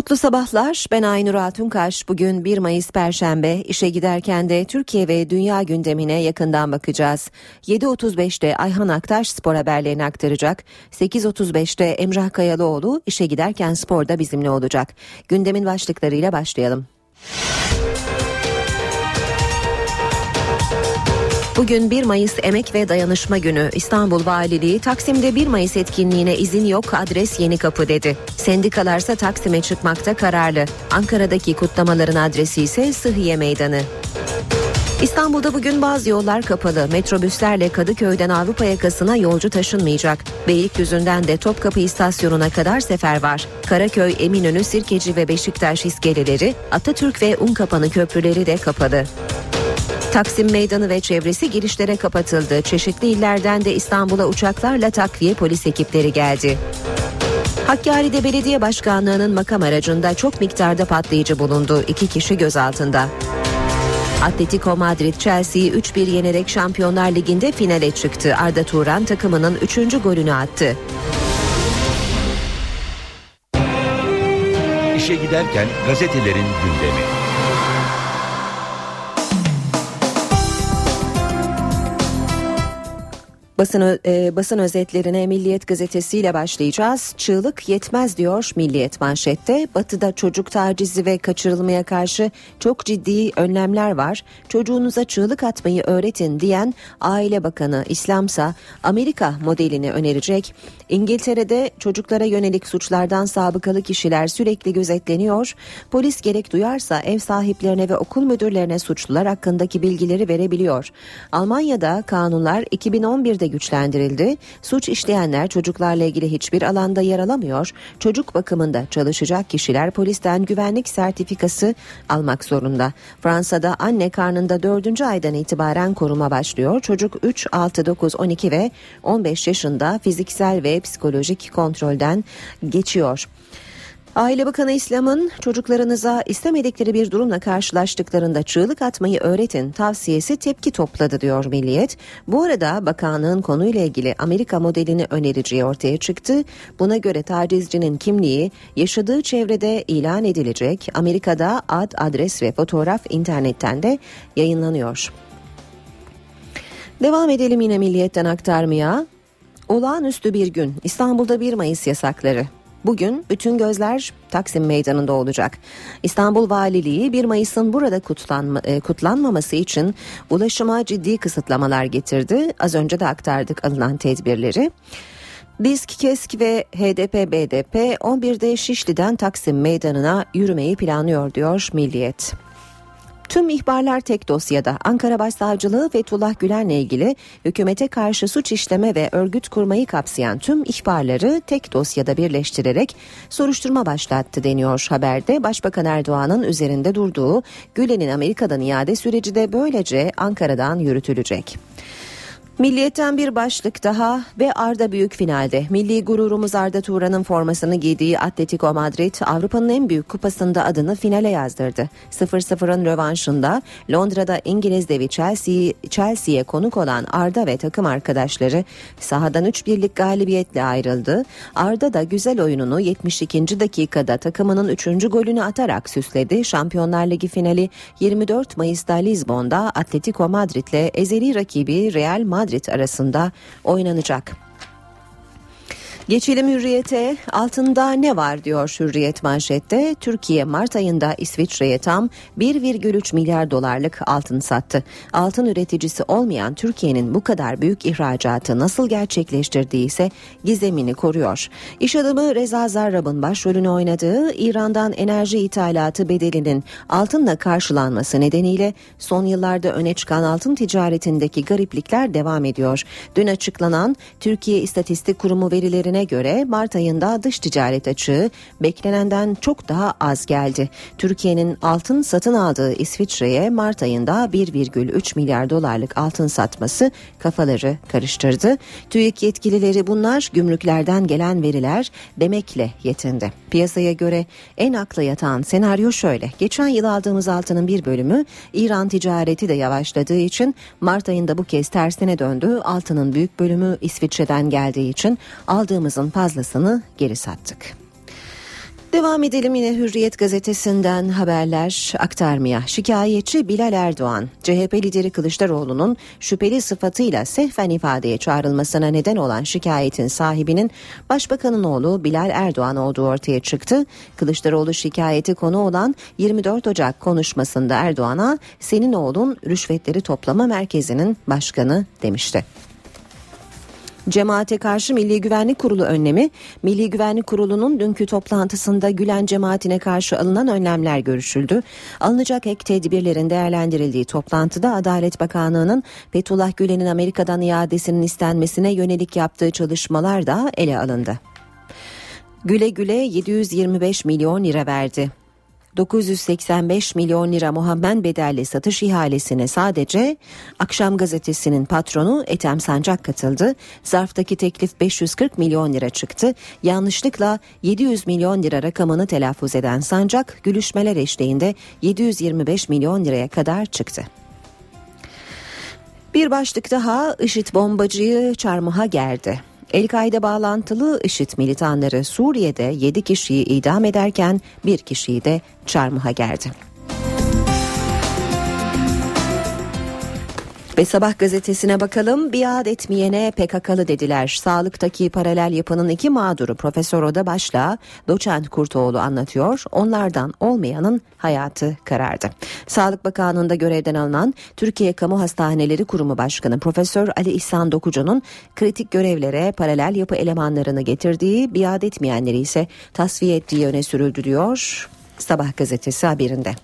Mutlu sabahlar. Ben Aynur Altunkaş. Bugün 1 Mayıs Perşembe. İşe giderken de Türkiye ve dünya gündemine yakından bakacağız. 7.35'te Ayhan Aktaş spor haberlerini aktaracak. 8.35'te Emrah Kayalıoğlu işe giderken sporda bizimle olacak. Gündemin başlıklarıyla başlayalım. Bugün 1 Mayıs Emek ve Dayanışma Günü. İstanbul Valiliği Taksim'de 1 Mayıs etkinliğine izin yok adres Yeni Kapı dedi. Sendikalarsa Taksim'e çıkmakta kararlı. Ankara'daki kutlamaların adresi ise Sıhhiye Meydanı. İstanbul'da bugün bazı yollar kapalı. Metrobüslerle Kadıköy'den Avrupa yakasına yolcu taşınmayacak. Beylikdüzü'nden de Topkapı istasyonuna kadar sefer var. Karaköy, Eminönü, Sirkeci ve Beşiktaş iskeleleri, Atatürk ve Unkapanı köprüleri de kapalı. Taksim Meydanı ve çevresi girişlere kapatıldı. Çeşitli illerden de İstanbul'a uçaklarla takviye polis ekipleri geldi. Hakkari'de belediye başkanlığının makam aracında çok miktarda patlayıcı bulundu. İki kişi gözaltında. Atletico Madrid Chelsea'yi 3-1 yenerek Şampiyonlar Ligi'nde finale çıktı. Arda Turan takımının 3. golünü attı. İşe giderken gazetelerin gündemi. Basın, e, basın özetlerine Milliyet gazetesiyle başlayacağız. Çığlık yetmez diyor Milliyet manşette. Batı'da çocuk tacizi ve kaçırılmaya karşı çok ciddi önlemler var. Çocuğunuza çığlık atmayı öğretin diyen Aile Bakanı İslamsa Amerika modelini önerecek. İngiltere'de çocuklara yönelik suçlardan sabıkalı kişiler sürekli gözetleniyor. Polis gerek duyarsa ev sahiplerine ve okul müdürlerine suçlular hakkındaki bilgileri verebiliyor. Almanya'da kanunlar 2011'de güçlendirildi. Suç işleyenler çocuklarla ilgili hiçbir alanda yer alamıyor. Çocuk bakımında çalışacak kişiler polisten güvenlik sertifikası almak zorunda. Fransa'da anne karnında 4. aydan itibaren koruma başlıyor. Çocuk 3, 6, 9, 12 ve 15 yaşında fiziksel ve psikolojik kontrolden geçiyor. Aile Bakanı İslam'ın çocuklarınıza istemedikleri bir durumla karşılaştıklarında çığlık atmayı öğretin tavsiyesi tepki topladı diyor Milliyet. Bu arada bakanlığın konuyla ilgili Amerika modelini önereceği ortaya çıktı. Buna göre tacizcinin kimliği yaşadığı çevrede ilan edilecek. Amerika'da ad, adres ve fotoğraf internetten de yayınlanıyor. Devam edelim yine Milliyet'ten aktarmaya. Olağanüstü bir gün İstanbul'da 1 Mayıs yasakları Bugün bütün gözler Taksim Meydanı'nda olacak. İstanbul Valiliği 1 Mayıs'ın burada kutlanma, e, kutlanmaması için ulaşıma ciddi kısıtlamalar getirdi. Az önce de aktardık alınan tedbirleri. Disk, KESK ve HDP, BDP 11'de Şişli'den Taksim Meydanı'na yürümeyi planlıyor diyor Milliyet. Tüm ihbarlar tek dosyada. Ankara Başsavcılığı Fethullah Gülen'le ilgili hükümete karşı suç işleme ve örgüt kurmayı kapsayan tüm ihbarları tek dosyada birleştirerek soruşturma başlattı deniyor haberde. Başbakan Erdoğan'ın üzerinde durduğu Gülen'in Amerika'dan iade süreci de böylece Ankara'dan yürütülecek. Milliyetten bir başlık daha ve Arda büyük finalde. Milli gururumuz Arda Turan'ın formasını giydiği Atletico Madrid Avrupa'nın en büyük kupasında adını finale yazdırdı. 0-0'ın rövanşında Londra'da İngiliz devi Chelsea, Chelsea'ye konuk olan Arda ve takım arkadaşları sahadan 3 birlik galibiyetle ayrıldı. Arda da güzel oyununu 72. dakikada takımının 3. golünü atarak süsledi. Şampiyonlar Ligi finali 24 Mayıs'ta Lizbon'da Atletico Madrid'le ezeli rakibi Real Madrid Madrid arasında oynanacak. Geçelim hürriyete. Altında ne var diyor hürriyet manşette. Türkiye Mart ayında İsviçre'ye tam 1,3 milyar dolarlık altın sattı. Altın üreticisi olmayan Türkiye'nin bu kadar büyük ihracatı nasıl gerçekleştirdiği ise gizemini koruyor. İş adamı Reza Zarrab'ın başrolünü oynadığı İran'dan enerji ithalatı bedelinin altınla karşılanması nedeniyle son yıllarda öne çıkan altın ticaretindeki gariplikler devam ediyor. Dün açıklanan Türkiye İstatistik Kurumu verilerine verilerine göre Mart ayında dış ticaret açığı beklenenden çok daha az geldi. Türkiye'nin altın satın aldığı İsviçre'ye Mart ayında 1,3 milyar dolarlık altın satması kafaları karıştırdı. TÜİK yetkilileri bunlar gümrüklerden gelen veriler demekle yetindi. Piyasaya göre en akla yatan senaryo şöyle. Geçen yıl aldığımız altının bir bölümü İran ticareti de yavaşladığı için Mart ayında bu kez tersine döndü. Altının büyük bölümü İsviçre'den geldiği için aldığımızın fazlasını geri sattık. Devam edelim yine Hürriyet gazetesinden haberler aktarmaya. Şikayetçi Bilal Erdoğan, CHP lideri Kılıçdaroğlu'nun şüpheli sıfatıyla sehven ifadeye çağrılmasına neden olan şikayetin sahibinin Başbakanın oğlu Bilal Erdoğan olduğu ortaya çıktı. Kılıçdaroğlu şikayeti konu olan 24 Ocak konuşmasında Erdoğan'a senin oğlun rüşvetleri toplama merkezinin başkanı demişti. Cemaate karşı Milli Güvenlik Kurulu önlemi, Milli Güvenlik Kurulu'nun dünkü toplantısında Gülen cemaatine karşı alınan önlemler görüşüldü. Alınacak ek tedbirlerin değerlendirildiği toplantıda Adalet Bakanlığı'nın Fethullah Gülen'in Amerika'dan iadesinin istenmesine yönelik yaptığı çalışmalar da ele alındı. Güle güle 725 milyon lira verdi. 985 milyon lira Muhammed bedelli satış ihalesine sadece Akşam Gazetesi'nin patronu Etem Sancak katıldı. Zarftaki teklif 540 milyon lira çıktı. Yanlışlıkla 700 milyon lira rakamını telaffuz eden Sancak gülüşmeler eşliğinde 725 milyon liraya kadar çıktı. Bir başlık daha IŞİD bombacıyı çarmıha gerdi. El-Kaide bağlantılı IŞİD militanları Suriye'de 7 kişiyi idam ederken bir kişiyi de çarmıha gerdi. Ve sabah gazetesine bakalım biat etmeyene PKK'lı dediler. Sağlıktaki paralel yapının iki mağduru Profesör Oda Başla, doçent Kurtoğlu anlatıyor. Onlardan olmayanın hayatı karardı. Sağlık Bakanlığı'nda görevden alınan Türkiye Kamu Hastaneleri Kurumu Başkanı Profesör Ali İhsan Dokucu'nun kritik görevlere paralel yapı elemanlarını getirdiği, biat etmeyenleri ise tasfiye ettiği öne sürüldü diyor. Sabah gazetesi haberinde.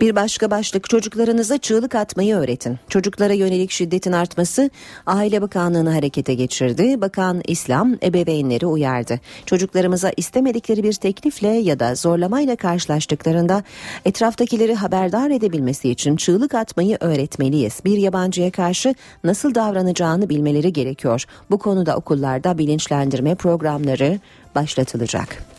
Bir başka başlık çocuklarınıza çığlık atmayı öğretin. Çocuklara yönelik şiddetin artması Aile Bakanlığı'nı harekete geçirdi. Bakan İslam ebeveynleri uyardı. Çocuklarımıza istemedikleri bir teklifle ya da zorlamayla karşılaştıklarında etraftakileri haberdar edebilmesi için çığlık atmayı öğretmeliyiz. Bir yabancıya karşı nasıl davranacağını bilmeleri gerekiyor. Bu konuda okullarda bilinçlendirme programları başlatılacak.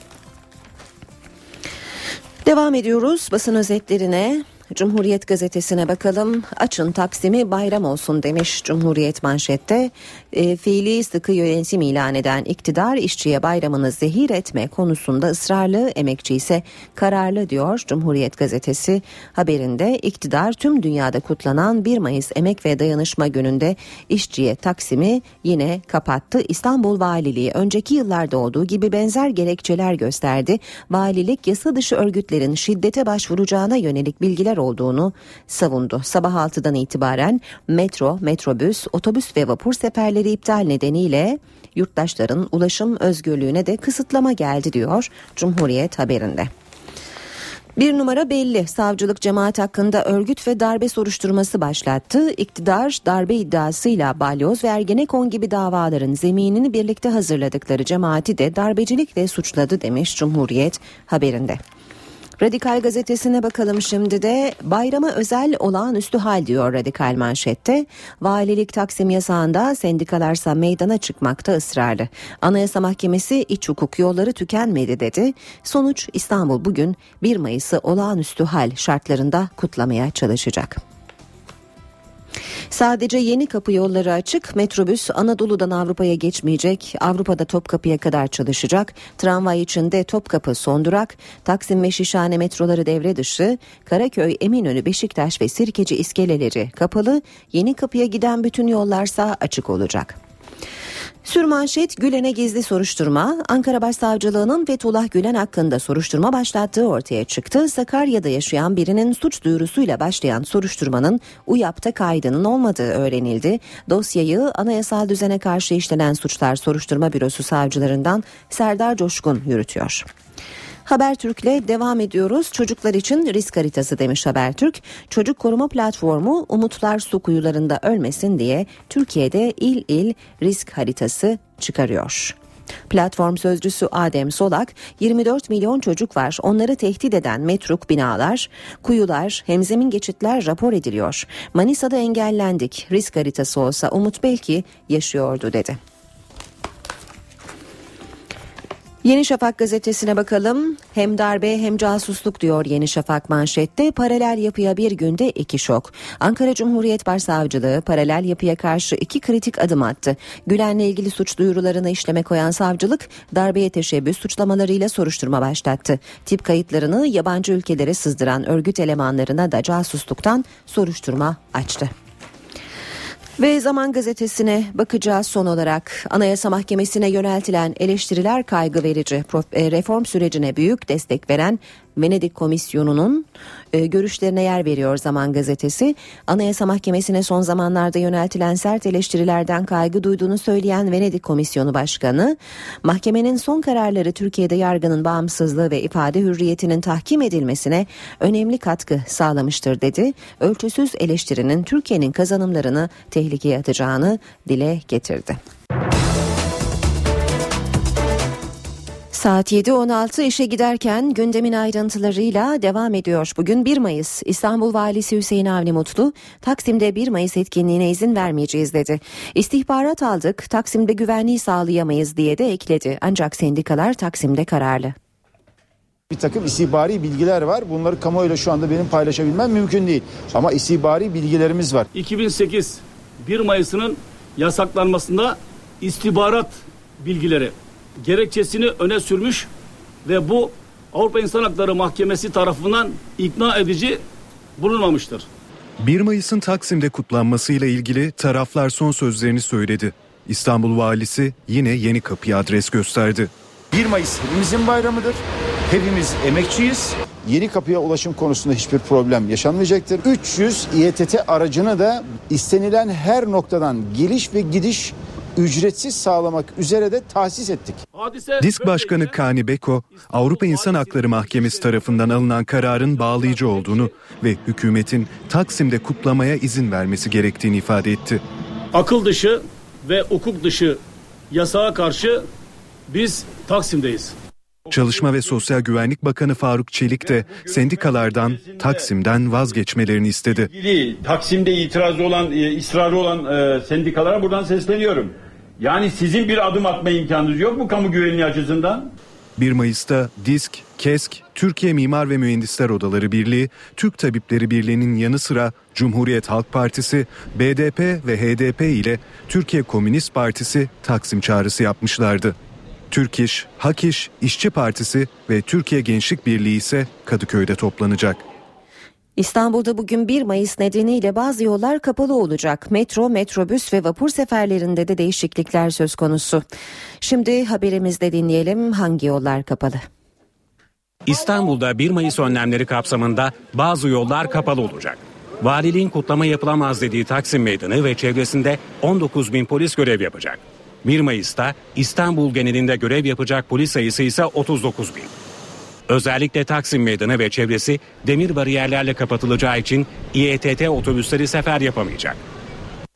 Devam ediyoruz basın özetlerine. Cumhuriyet gazetesine bakalım. Açın Taksim'i bayram olsun demiş Cumhuriyet manşette. E, fiili sıkı yönetim ilan eden iktidar işçiye bayramını zehir etme konusunda ısrarlı, emekçi ise kararlı diyor Cumhuriyet gazetesi haberinde. iktidar tüm dünyada kutlanan 1 Mayıs Emek ve Dayanışma Günü'nde işçiye Taksim'i yine kapattı. İstanbul Valiliği önceki yıllarda olduğu gibi benzer gerekçeler gösterdi. Valilik yasa dışı örgütlerin şiddete başvuracağına yönelik bilgiler olduğunu savundu. Sabah 6'dan itibaren metro, metrobüs, otobüs ve vapur seferleri iptal nedeniyle yurttaşların ulaşım özgürlüğüne de kısıtlama geldi diyor Cumhuriyet haberinde. Bir numara belli. Savcılık cemaat hakkında örgüt ve darbe soruşturması başlattı. İktidar darbe iddiasıyla balyoz ve ergenekon gibi davaların zeminini birlikte hazırladıkları cemaati de darbecilikle suçladı demiş Cumhuriyet haberinde. Radikal gazetesine bakalım şimdi de bayrama özel olağanüstü hal diyor Radikal manşette. Valilik Taksim yasağında sendikalarsa meydana çıkmakta ısrarlı. Anayasa Mahkemesi iç hukuk yolları tükenmedi dedi. Sonuç İstanbul bugün 1 Mayıs'ı olağanüstü hal şartlarında kutlamaya çalışacak. Sadece yeni kapı yolları açık. Metrobüs Anadolu'dan Avrupa'ya geçmeyecek. Avrupa'da Topkapı'ya kadar çalışacak. Tramvay içinde Topkapı son durak. Taksim ve Şişhane metroları devre dışı. Karaköy, Eminönü, Beşiktaş ve Sirkeci iskeleleri kapalı. Yeni kapıya giden bütün yollarsa açık olacak. Sürmanşet Gülen'e gizli soruşturma, Ankara Başsavcılığı'nın Fethullah Gülen hakkında soruşturma başlattığı ortaya çıktı. Sakarya'da yaşayan birinin suç duyurusuyla başlayan soruşturmanın UYAP'ta kaydının olmadığı öğrenildi. Dosyayı anayasal düzene karşı işlenen suçlar soruşturma bürosu savcılarından Serdar Coşkun yürütüyor. Habertürk'le devam ediyoruz. Çocuklar için risk haritası demiş Habertürk. Çocuk koruma platformu umutlar su kuyularında ölmesin diye Türkiye'de il il risk haritası çıkarıyor. Platform sözcüsü Adem Solak 24 milyon çocuk var onları tehdit eden metruk binalar, kuyular, hemzemin geçitler rapor ediliyor. Manisa'da engellendik risk haritası olsa Umut belki yaşıyordu dedi. Yeni Şafak gazetesine bakalım. Hem darbe hem casusluk diyor Yeni Şafak manşette. Paralel yapıya bir günde iki şok. Ankara Cumhuriyet Başsavcılığı paralel yapıya karşı iki kritik adım attı. Gülen'le ilgili suç duyurularını işleme koyan savcılık darbeye teşebbüs suçlamalarıyla soruşturma başlattı. Tip kayıtlarını yabancı ülkelere sızdıran örgüt elemanlarına da casusluktan soruşturma açtı. Ve Zaman Gazetesi'ne bakacağız son olarak. Anayasa Mahkemesi'ne yöneltilen eleştiriler kaygı verici. E, reform sürecine büyük destek veren Venedik Komisyonu'nun e, görüşlerine yer veriyor Zaman Gazetesi. Anayasa Mahkemesi'ne son zamanlarda yöneltilen sert eleştirilerden kaygı duyduğunu söyleyen Venedik Komisyonu Başkanı, mahkemenin son kararları Türkiye'de yargının bağımsızlığı ve ifade hürriyetinin tahkim edilmesine önemli katkı sağlamıştır dedi. Ölçüsüz eleştirinin Türkiye'nin kazanımlarını tehlikeye atacağını dile getirdi. Saat 7.16 işe giderken gündemin ayrıntılarıyla devam ediyor. Bugün 1 Mayıs İstanbul Valisi Hüseyin Avni Mutlu Taksim'de 1 Mayıs etkinliğine izin vermeyeceğiz dedi. İstihbarat aldık Taksim'de güvenliği sağlayamayız diye de ekledi. Ancak sendikalar Taksim'de kararlı. Bir takım istihbari bilgiler var. Bunları kamuoyuyla şu anda benim paylaşabilmem mümkün değil. Ama istihbari bilgilerimiz var. 2008 1 Mayıs'ının yasaklanmasında istihbarat bilgileri gerekçesini öne sürmüş ve bu Avrupa İnsan Hakları Mahkemesi tarafından ikna edici bulunmamıştır. 1 Mayıs'ın Taksim'de kutlanmasıyla ilgili taraflar son sözlerini söyledi. İstanbul Valisi yine yeni kapıya adres gösterdi. 1 Mayıs hepimizin bayramıdır. Hepimiz emekçiyiz. Yeni kapıya ulaşım konusunda hiçbir problem yaşanmayacaktır. 300 İETT aracını da istenilen her noktadan geliş ve gidiş ücretsiz sağlamak üzere de tahsis ettik. Disk Başkanı Kani Beko, Avrupa İnsan Hakları Mahkemesi tarafından alınan kararın bağlayıcı olduğunu ve hükümetin Taksim'de kutlamaya izin vermesi gerektiğini ifade etti. Akıl dışı ve hukuk dışı yasağa karşı biz Taksim'deyiz. Çalışma ve Sosyal Güvenlik Bakanı Faruk Çelik de sendikalardan Taksim'den vazgeçmelerini istedi. Taksim'de itirazı olan, e, ısrarı olan e, sendikalara buradan sesleniyorum. Yani sizin bir adım atma imkanınız yok mu kamu güvenliği açısından? 1 Mayıs'ta DİSK, KESK, Türkiye Mimar ve Mühendisler Odaları Birliği, Türk Tabipleri Birliği'nin yanı sıra Cumhuriyet Halk Partisi, BDP ve HDP ile Türkiye Komünist Partisi Taksim çağrısı yapmışlardı. Türk İş, Hak İş, İşçi Partisi ve Türkiye Gençlik Birliği ise Kadıköy'de toplanacak. İstanbul'da bugün 1 Mayıs nedeniyle bazı yollar kapalı olacak. Metro, metrobüs ve vapur seferlerinde de değişiklikler söz konusu. Şimdi haberimizde dinleyelim hangi yollar kapalı? İstanbul'da 1 Mayıs önlemleri kapsamında bazı yollar kapalı olacak. Valiliğin kutlama yapılamaz dediği Taksim Meydanı ve çevresinde 19 bin polis görev yapacak. 1 Mayıs'ta İstanbul genelinde görev yapacak polis sayısı ise 39 bin. Özellikle Taksim Meydanı ve çevresi demir bariyerlerle kapatılacağı için İETT otobüsleri sefer yapamayacak.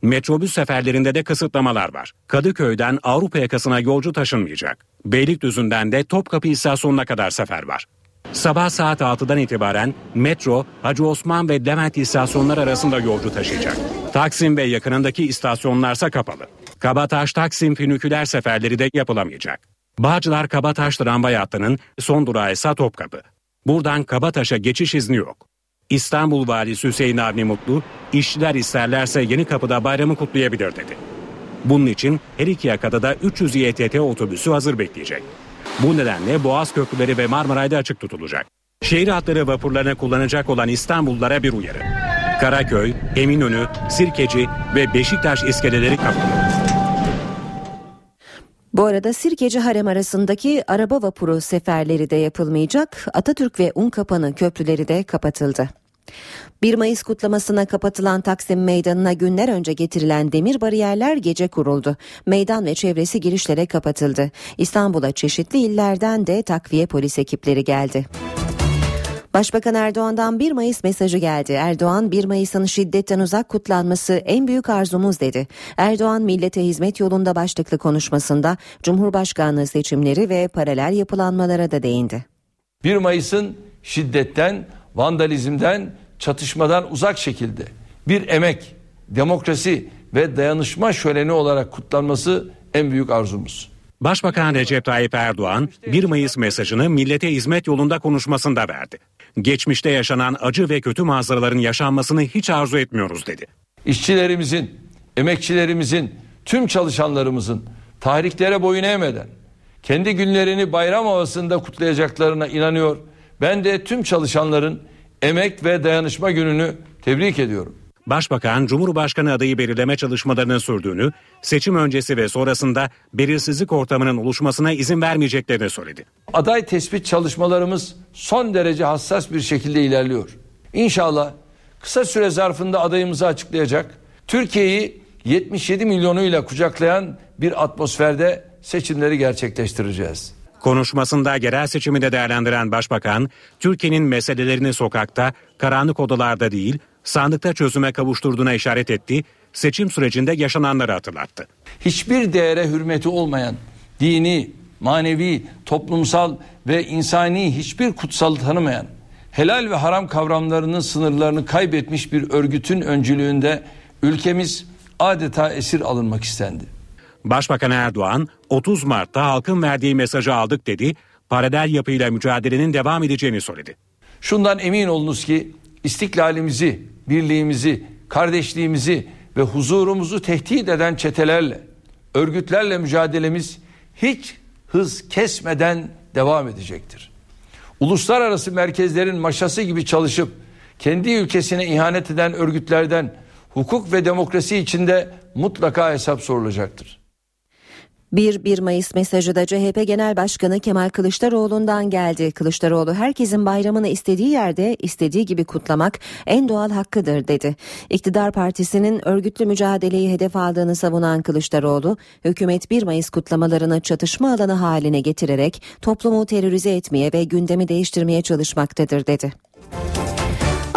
Metrobüs seferlerinde de kısıtlamalar var. Kadıköy'den Avrupa yakasına yolcu taşınmayacak. Beylikdüzü'nden de Topkapı istasyonuna kadar sefer var. Sabah saat 6'dan itibaren metro, Hacı Osman ve Levent istasyonlar arasında yolcu taşıyacak. Taksim ve yakınındaki istasyonlarsa kapalı. Kabataş Taksim füniküler seferleri de yapılamayacak. Bağcılar Kabataş tramvay hattının son durağı ise Topkapı. Buradan Kabataş'a geçiş izni yok. İstanbul Valisi Hüseyin Avni Mutlu, işçiler isterlerse yeni kapıda bayramı kutlayabilir dedi. Bunun için her iki yakada da 300 YTT otobüsü hazır bekleyecek. Bu nedenle Boğaz Köprüleri ve Marmaray'da açık tutulacak. Şehir hatları vapurlarını kullanacak olan İstanbullulara bir uyarı. Karaköy, Eminönü, Sirkeci ve Beşiktaş iskeleleri kapalı. Bu arada Sirkeci Harem arasındaki araba vapuru seferleri de yapılmayacak. Atatürk ve Unkapanı köprüleri de kapatıldı. 1 Mayıs kutlamasına kapatılan Taksim Meydanı'na günler önce getirilen demir bariyerler gece kuruldu. Meydan ve çevresi girişlere kapatıldı. İstanbul'a çeşitli illerden de takviye polis ekipleri geldi. Başbakan Erdoğan'dan 1 Mayıs mesajı geldi. Erdoğan 1 Mayıs'ın şiddetten uzak kutlanması en büyük arzumuz dedi. Erdoğan millete hizmet yolunda başlıklı konuşmasında Cumhurbaşkanlığı seçimleri ve paralel yapılanmalara da değindi. 1 Mayıs'ın şiddetten, vandalizmden, çatışmadan uzak şekilde bir emek, demokrasi ve dayanışma şöleni olarak kutlanması en büyük arzumuz. Başbakan Recep Tayyip Erdoğan 1 Mayıs mesajını millete hizmet yolunda konuşmasında verdi. Geçmişte yaşanan acı ve kötü manzaraların yaşanmasını hiç arzu etmiyoruz dedi. İşçilerimizin, emekçilerimizin, tüm çalışanlarımızın tarihlere boyun eğmeden kendi günlerini bayram havasında kutlayacaklarına inanıyor. Ben de tüm çalışanların emek ve dayanışma gününü tebrik ediyorum. Başbakan, Cumhurbaşkanı adayı belirleme çalışmalarının sürdüğünü, seçim öncesi ve sonrasında belirsizlik ortamının oluşmasına izin vermeyeceklerini söyledi. Aday tespit çalışmalarımız son derece hassas bir şekilde ilerliyor. İnşallah kısa süre zarfında adayımızı açıklayacak, Türkiye'yi 77 milyonuyla kucaklayan bir atmosferde seçimleri gerçekleştireceğiz. Konuşmasında yerel seçimi de değerlendiren Başbakan, Türkiye'nin meselelerini sokakta, karanlık odalarda değil, sandıkta çözüme kavuşturduğuna işaret etti, seçim sürecinde yaşananları hatırlattı. Hiçbir değere hürmeti olmayan, dini, manevi, toplumsal ve insani hiçbir kutsalı tanımayan, helal ve haram kavramlarının sınırlarını kaybetmiş bir örgütün öncülüğünde ülkemiz adeta esir alınmak istendi. Başbakan Erdoğan 30 Mart'ta halkın verdiği mesajı aldık dedi, paralel yapıyla mücadelenin devam edeceğini söyledi. Şundan emin olunuz ki istiklalimizi, birliğimizi, kardeşliğimizi ve huzurumuzu tehdit eden çetelerle, örgütlerle mücadelemiz hiç hız kesmeden devam edecektir. Uluslararası merkezlerin maşası gibi çalışıp kendi ülkesine ihanet eden örgütlerden hukuk ve demokrasi içinde mutlaka hesap sorulacaktır. 1-1 Mayıs mesajı da CHP Genel Başkanı Kemal Kılıçdaroğlu'ndan geldi. Kılıçdaroğlu herkesin bayramını istediği yerde istediği gibi kutlamak en doğal hakkıdır dedi. İktidar Partisi'nin örgütlü mücadeleyi hedef aldığını savunan Kılıçdaroğlu, hükümet 1 Mayıs kutlamalarını çatışma alanı haline getirerek toplumu terörize etmeye ve gündemi değiştirmeye çalışmaktadır dedi.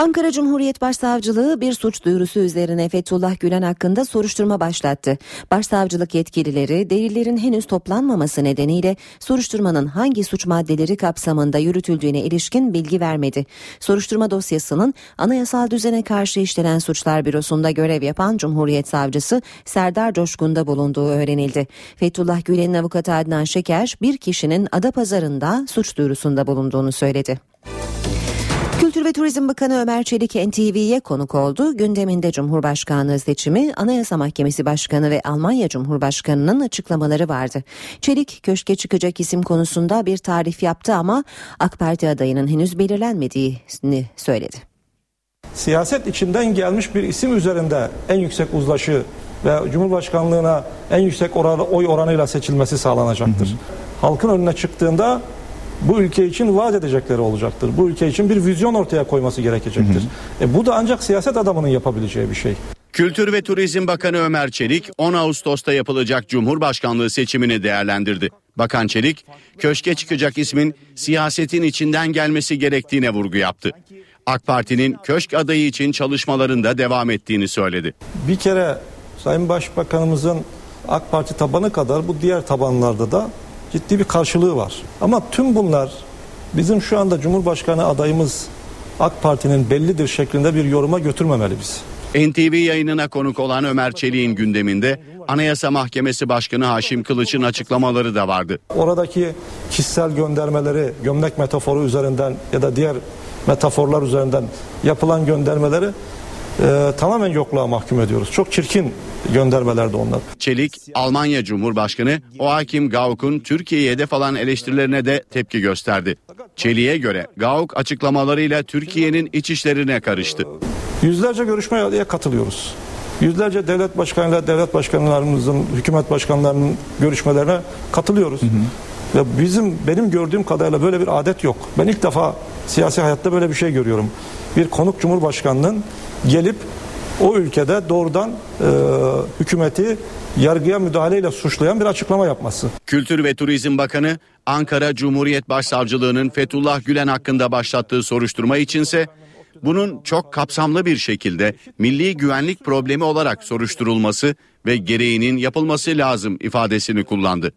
Ankara Cumhuriyet Başsavcılığı bir suç duyurusu üzerine Fethullah Gülen hakkında soruşturma başlattı. Başsavcılık yetkilileri delillerin henüz toplanmaması nedeniyle soruşturmanın hangi suç maddeleri kapsamında yürütüldüğüne ilişkin bilgi vermedi. Soruşturma dosyasının anayasal düzene karşı işlenen suçlar bürosunda görev yapan Cumhuriyet Savcısı Serdar Coşkun'da bulunduğu öğrenildi. Fethullah Gülen'in avukatı Adnan Şeker bir kişinin Adapazarı'nda suç duyurusunda bulunduğunu söyledi. Kültür ve Turizm Bakanı Ömer Çelik NTV'ye konuk oldu. Gündeminde Cumhurbaşkanlığı seçimi, Anayasa Mahkemesi Başkanı ve Almanya Cumhurbaşkanı'nın açıklamaları vardı. Çelik köşke çıkacak isim konusunda bir tarif yaptı ama AK Parti adayının henüz belirlenmediğini söyledi. Siyaset içinden gelmiş bir isim üzerinde en yüksek uzlaşı ve Cumhurbaşkanlığına en yüksek oranı, oy oranıyla seçilmesi sağlanacaktır. Hı hı. Halkın önüne çıktığında bu ülke için vaat edecekleri olacaktır. Bu ülke için bir vizyon ortaya koyması gerekecektir. Hı hı. E, bu da ancak siyaset adamının yapabileceği bir şey. Kültür ve Turizm Bakanı Ömer Çelik 10 Ağustos'ta yapılacak Cumhurbaşkanlığı seçimini değerlendirdi. Bakan Çelik, köşke çıkacak ismin siyasetin içinden gelmesi gerektiğine vurgu yaptı. AK Parti'nin köşk adayı için çalışmalarında devam ettiğini söyledi. Bir kere Sayın Başbakanımızın AK Parti tabanı kadar bu diğer tabanlarda da ciddi bir karşılığı var. Ama tüm bunlar bizim şu anda Cumhurbaşkanı adayımız AK Parti'nin bellidir şeklinde bir yoruma götürmemeli biz. NTV yayınına konuk olan Ömer Çelik'in gündeminde Anayasa Mahkemesi Başkanı Haşim Kılıç'ın açıklamaları da vardı. Oradaki kişisel göndermeleri gömlek metaforu üzerinden ya da diğer metaforlar üzerinden yapılan göndermeleri e, tamamen yokluğa mahkum ediyoruz. Çok çirkin göndermelerdi onlar. Çelik, Almanya Cumhurbaşkanı Joachim Gauck'un Türkiye'ye hedef alan eleştirilerine de tepki gösterdi. Çelik'e göre Gauck açıklamalarıyla Türkiye'nin iç işlerine karıştı. Yüzlerce görüşmeye katılıyoruz. Yüzlerce devlet başkanıyla devlet başkanlarımızın, hükümet başkanlarının görüşmelerine katılıyoruz. Hı hı. Ve bizim benim gördüğüm kadarıyla böyle bir adet yok. Ben ilk defa siyasi hayatta böyle bir şey görüyorum. Bir konuk cumhurbaşkanının gelip o ülkede doğrudan e, hükümeti yargıya müdahaleyle suçlayan bir açıklama yapması. Kültür ve Turizm Bakanı Ankara Cumhuriyet Başsavcılığı'nın Fethullah Gülen hakkında başlattığı soruşturma içinse bunun çok kapsamlı bir şekilde milli güvenlik problemi olarak soruşturulması ve gereğinin yapılması lazım ifadesini kullandı.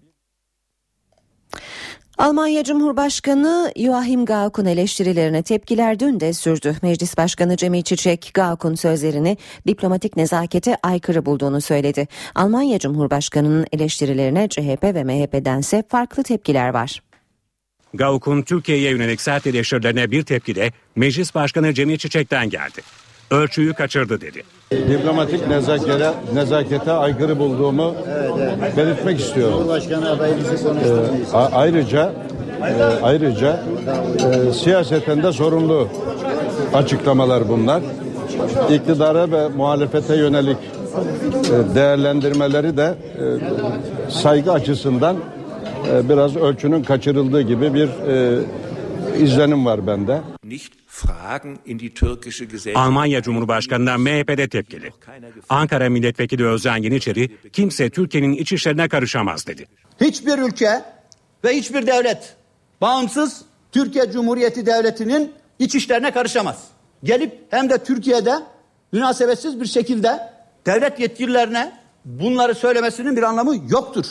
Almanya Cumhurbaşkanı Joachim Gauck'un eleştirilerine tepkiler dün de sürdü. Meclis Başkanı Cemil Çiçek Gauck'un sözlerini diplomatik nezakete aykırı bulduğunu söyledi. Almanya Cumhurbaşkanı'nın eleştirilerine CHP ve MHP'dense farklı tepkiler var. Gauck'un Türkiye'ye yönelik sert eleştirilerine bir tepki de Meclis Başkanı Cemil Çiçek'ten geldi. Ölçüyü kaçırdı dedi. Diplomatik nezakete, nezakete aykırı bulduğumu belirtmek istiyorum. Cumhurbaşkanı Ee, ayrıca e, ayrıca e, siyaseten de sorumlu açıklamalar bunlar. İktidara ve muhalefete yönelik e, değerlendirmeleri de e, saygı açısından e, biraz ölçünün kaçırıldığı gibi bir e, izlenim var bende. Almanya Cumhurbaşkanı'na MHP'de tepkili. Ankara Milletvekili Özcan Yeniçeri kimse Türkiye'nin iç işlerine karışamaz dedi. Hiçbir ülke ve hiçbir devlet bağımsız Türkiye Cumhuriyeti Devleti'nin iç işlerine karışamaz. Gelip hem de Türkiye'de münasebetsiz bir şekilde devlet yetkililerine bunları söylemesinin bir anlamı yoktur.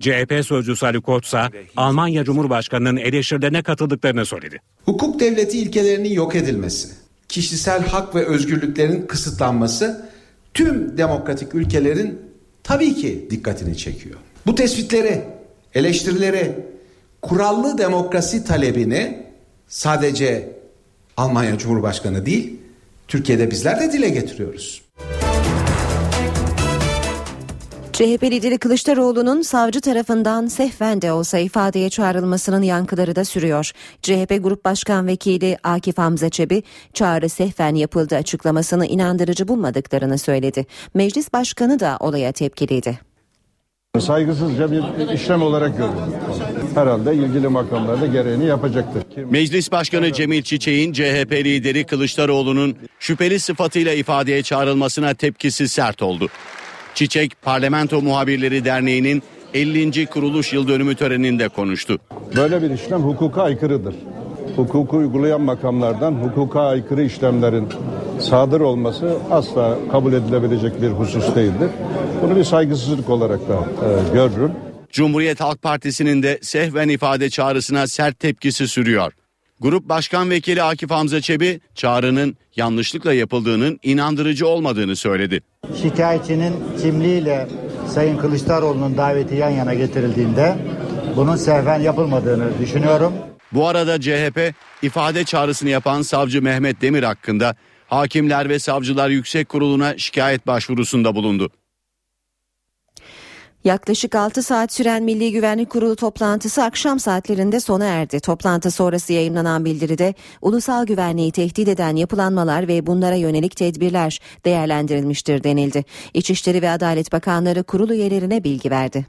CHP sözcüsü Ali Koç ise Almanya Cumhurbaşkanı'nın eleştirilerine katıldıklarını söyledi. Hukuk devleti ilkelerinin yok edilmesi, kişisel hak ve özgürlüklerin kısıtlanması tüm demokratik ülkelerin tabii ki dikkatini çekiyor. Bu tespitleri, eleştirileri, kurallı demokrasi talebini sadece Almanya Cumhurbaşkanı değil, Türkiye'de bizler de dile getiriyoruz. CHP lideri Kılıçdaroğlu'nun savcı tarafından sehven de olsa ifadeye çağrılmasının yankıları da sürüyor. CHP Grup Başkan Vekili Akif Hamza Çebi çağrı sehven yapıldı açıklamasını inandırıcı bulmadıklarını söyledi. Meclis Başkanı da olaya tepkiliydi. Saygısızca bir işlem olarak görüyorum. Herhalde ilgili makamlarda gereğini yapacaktır. Meclis Başkanı Cemil Çiçek'in CHP lideri Kılıçdaroğlu'nun şüpheli sıfatıyla ifadeye çağrılmasına tepkisi sert oldu. Çiçek Parlamento Muhabirleri Derneği'nin 50. kuruluş yıl dönümü töreninde konuştu. Böyle bir işlem hukuka aykırıdır. Hukuku uygulayan makamlardan hukuka aykırı işlemlerin sadır olması asla kabul edilebilecek bir husus değildir. Bunu bir saygısızlık olarak da e, görürüm. Cumhuriyet Halk Partisi'nin de sehven ifade çağrısına sert tepkisi sürüyor. Grup Başkan Vekili Akif Hamza Çebi çağrının yanlışlıkla yapıldığının inandırıcı olmadığını söyledi. Şikayetçinin kimliğiyle Sayın Kılıçdaroğlu'nun daveti yan yana getirildiğinde bunun sehven yapılmadığını düşünüyorum. Bu arada CHP ifade çağrısını yapan savcı Mehmet Demir hakkında Hakimler ve Savcılar Yüksek Kurulu'na şikayet başvurusunda bulundu. Yaklaşık 6 saat süren Milli Güvenlik Kurulu toplantısı akşam saatlerinde sona erdi. Toplantı sonrası yayınlanan bildiride ulusal güvenliği tehdit eden yapılanmalar ve bunlara yönelik tedbirler değerlendirilmiştir denildi. İçişleri ve Adalet Bakanları kurul üyelerine bilgi verdi.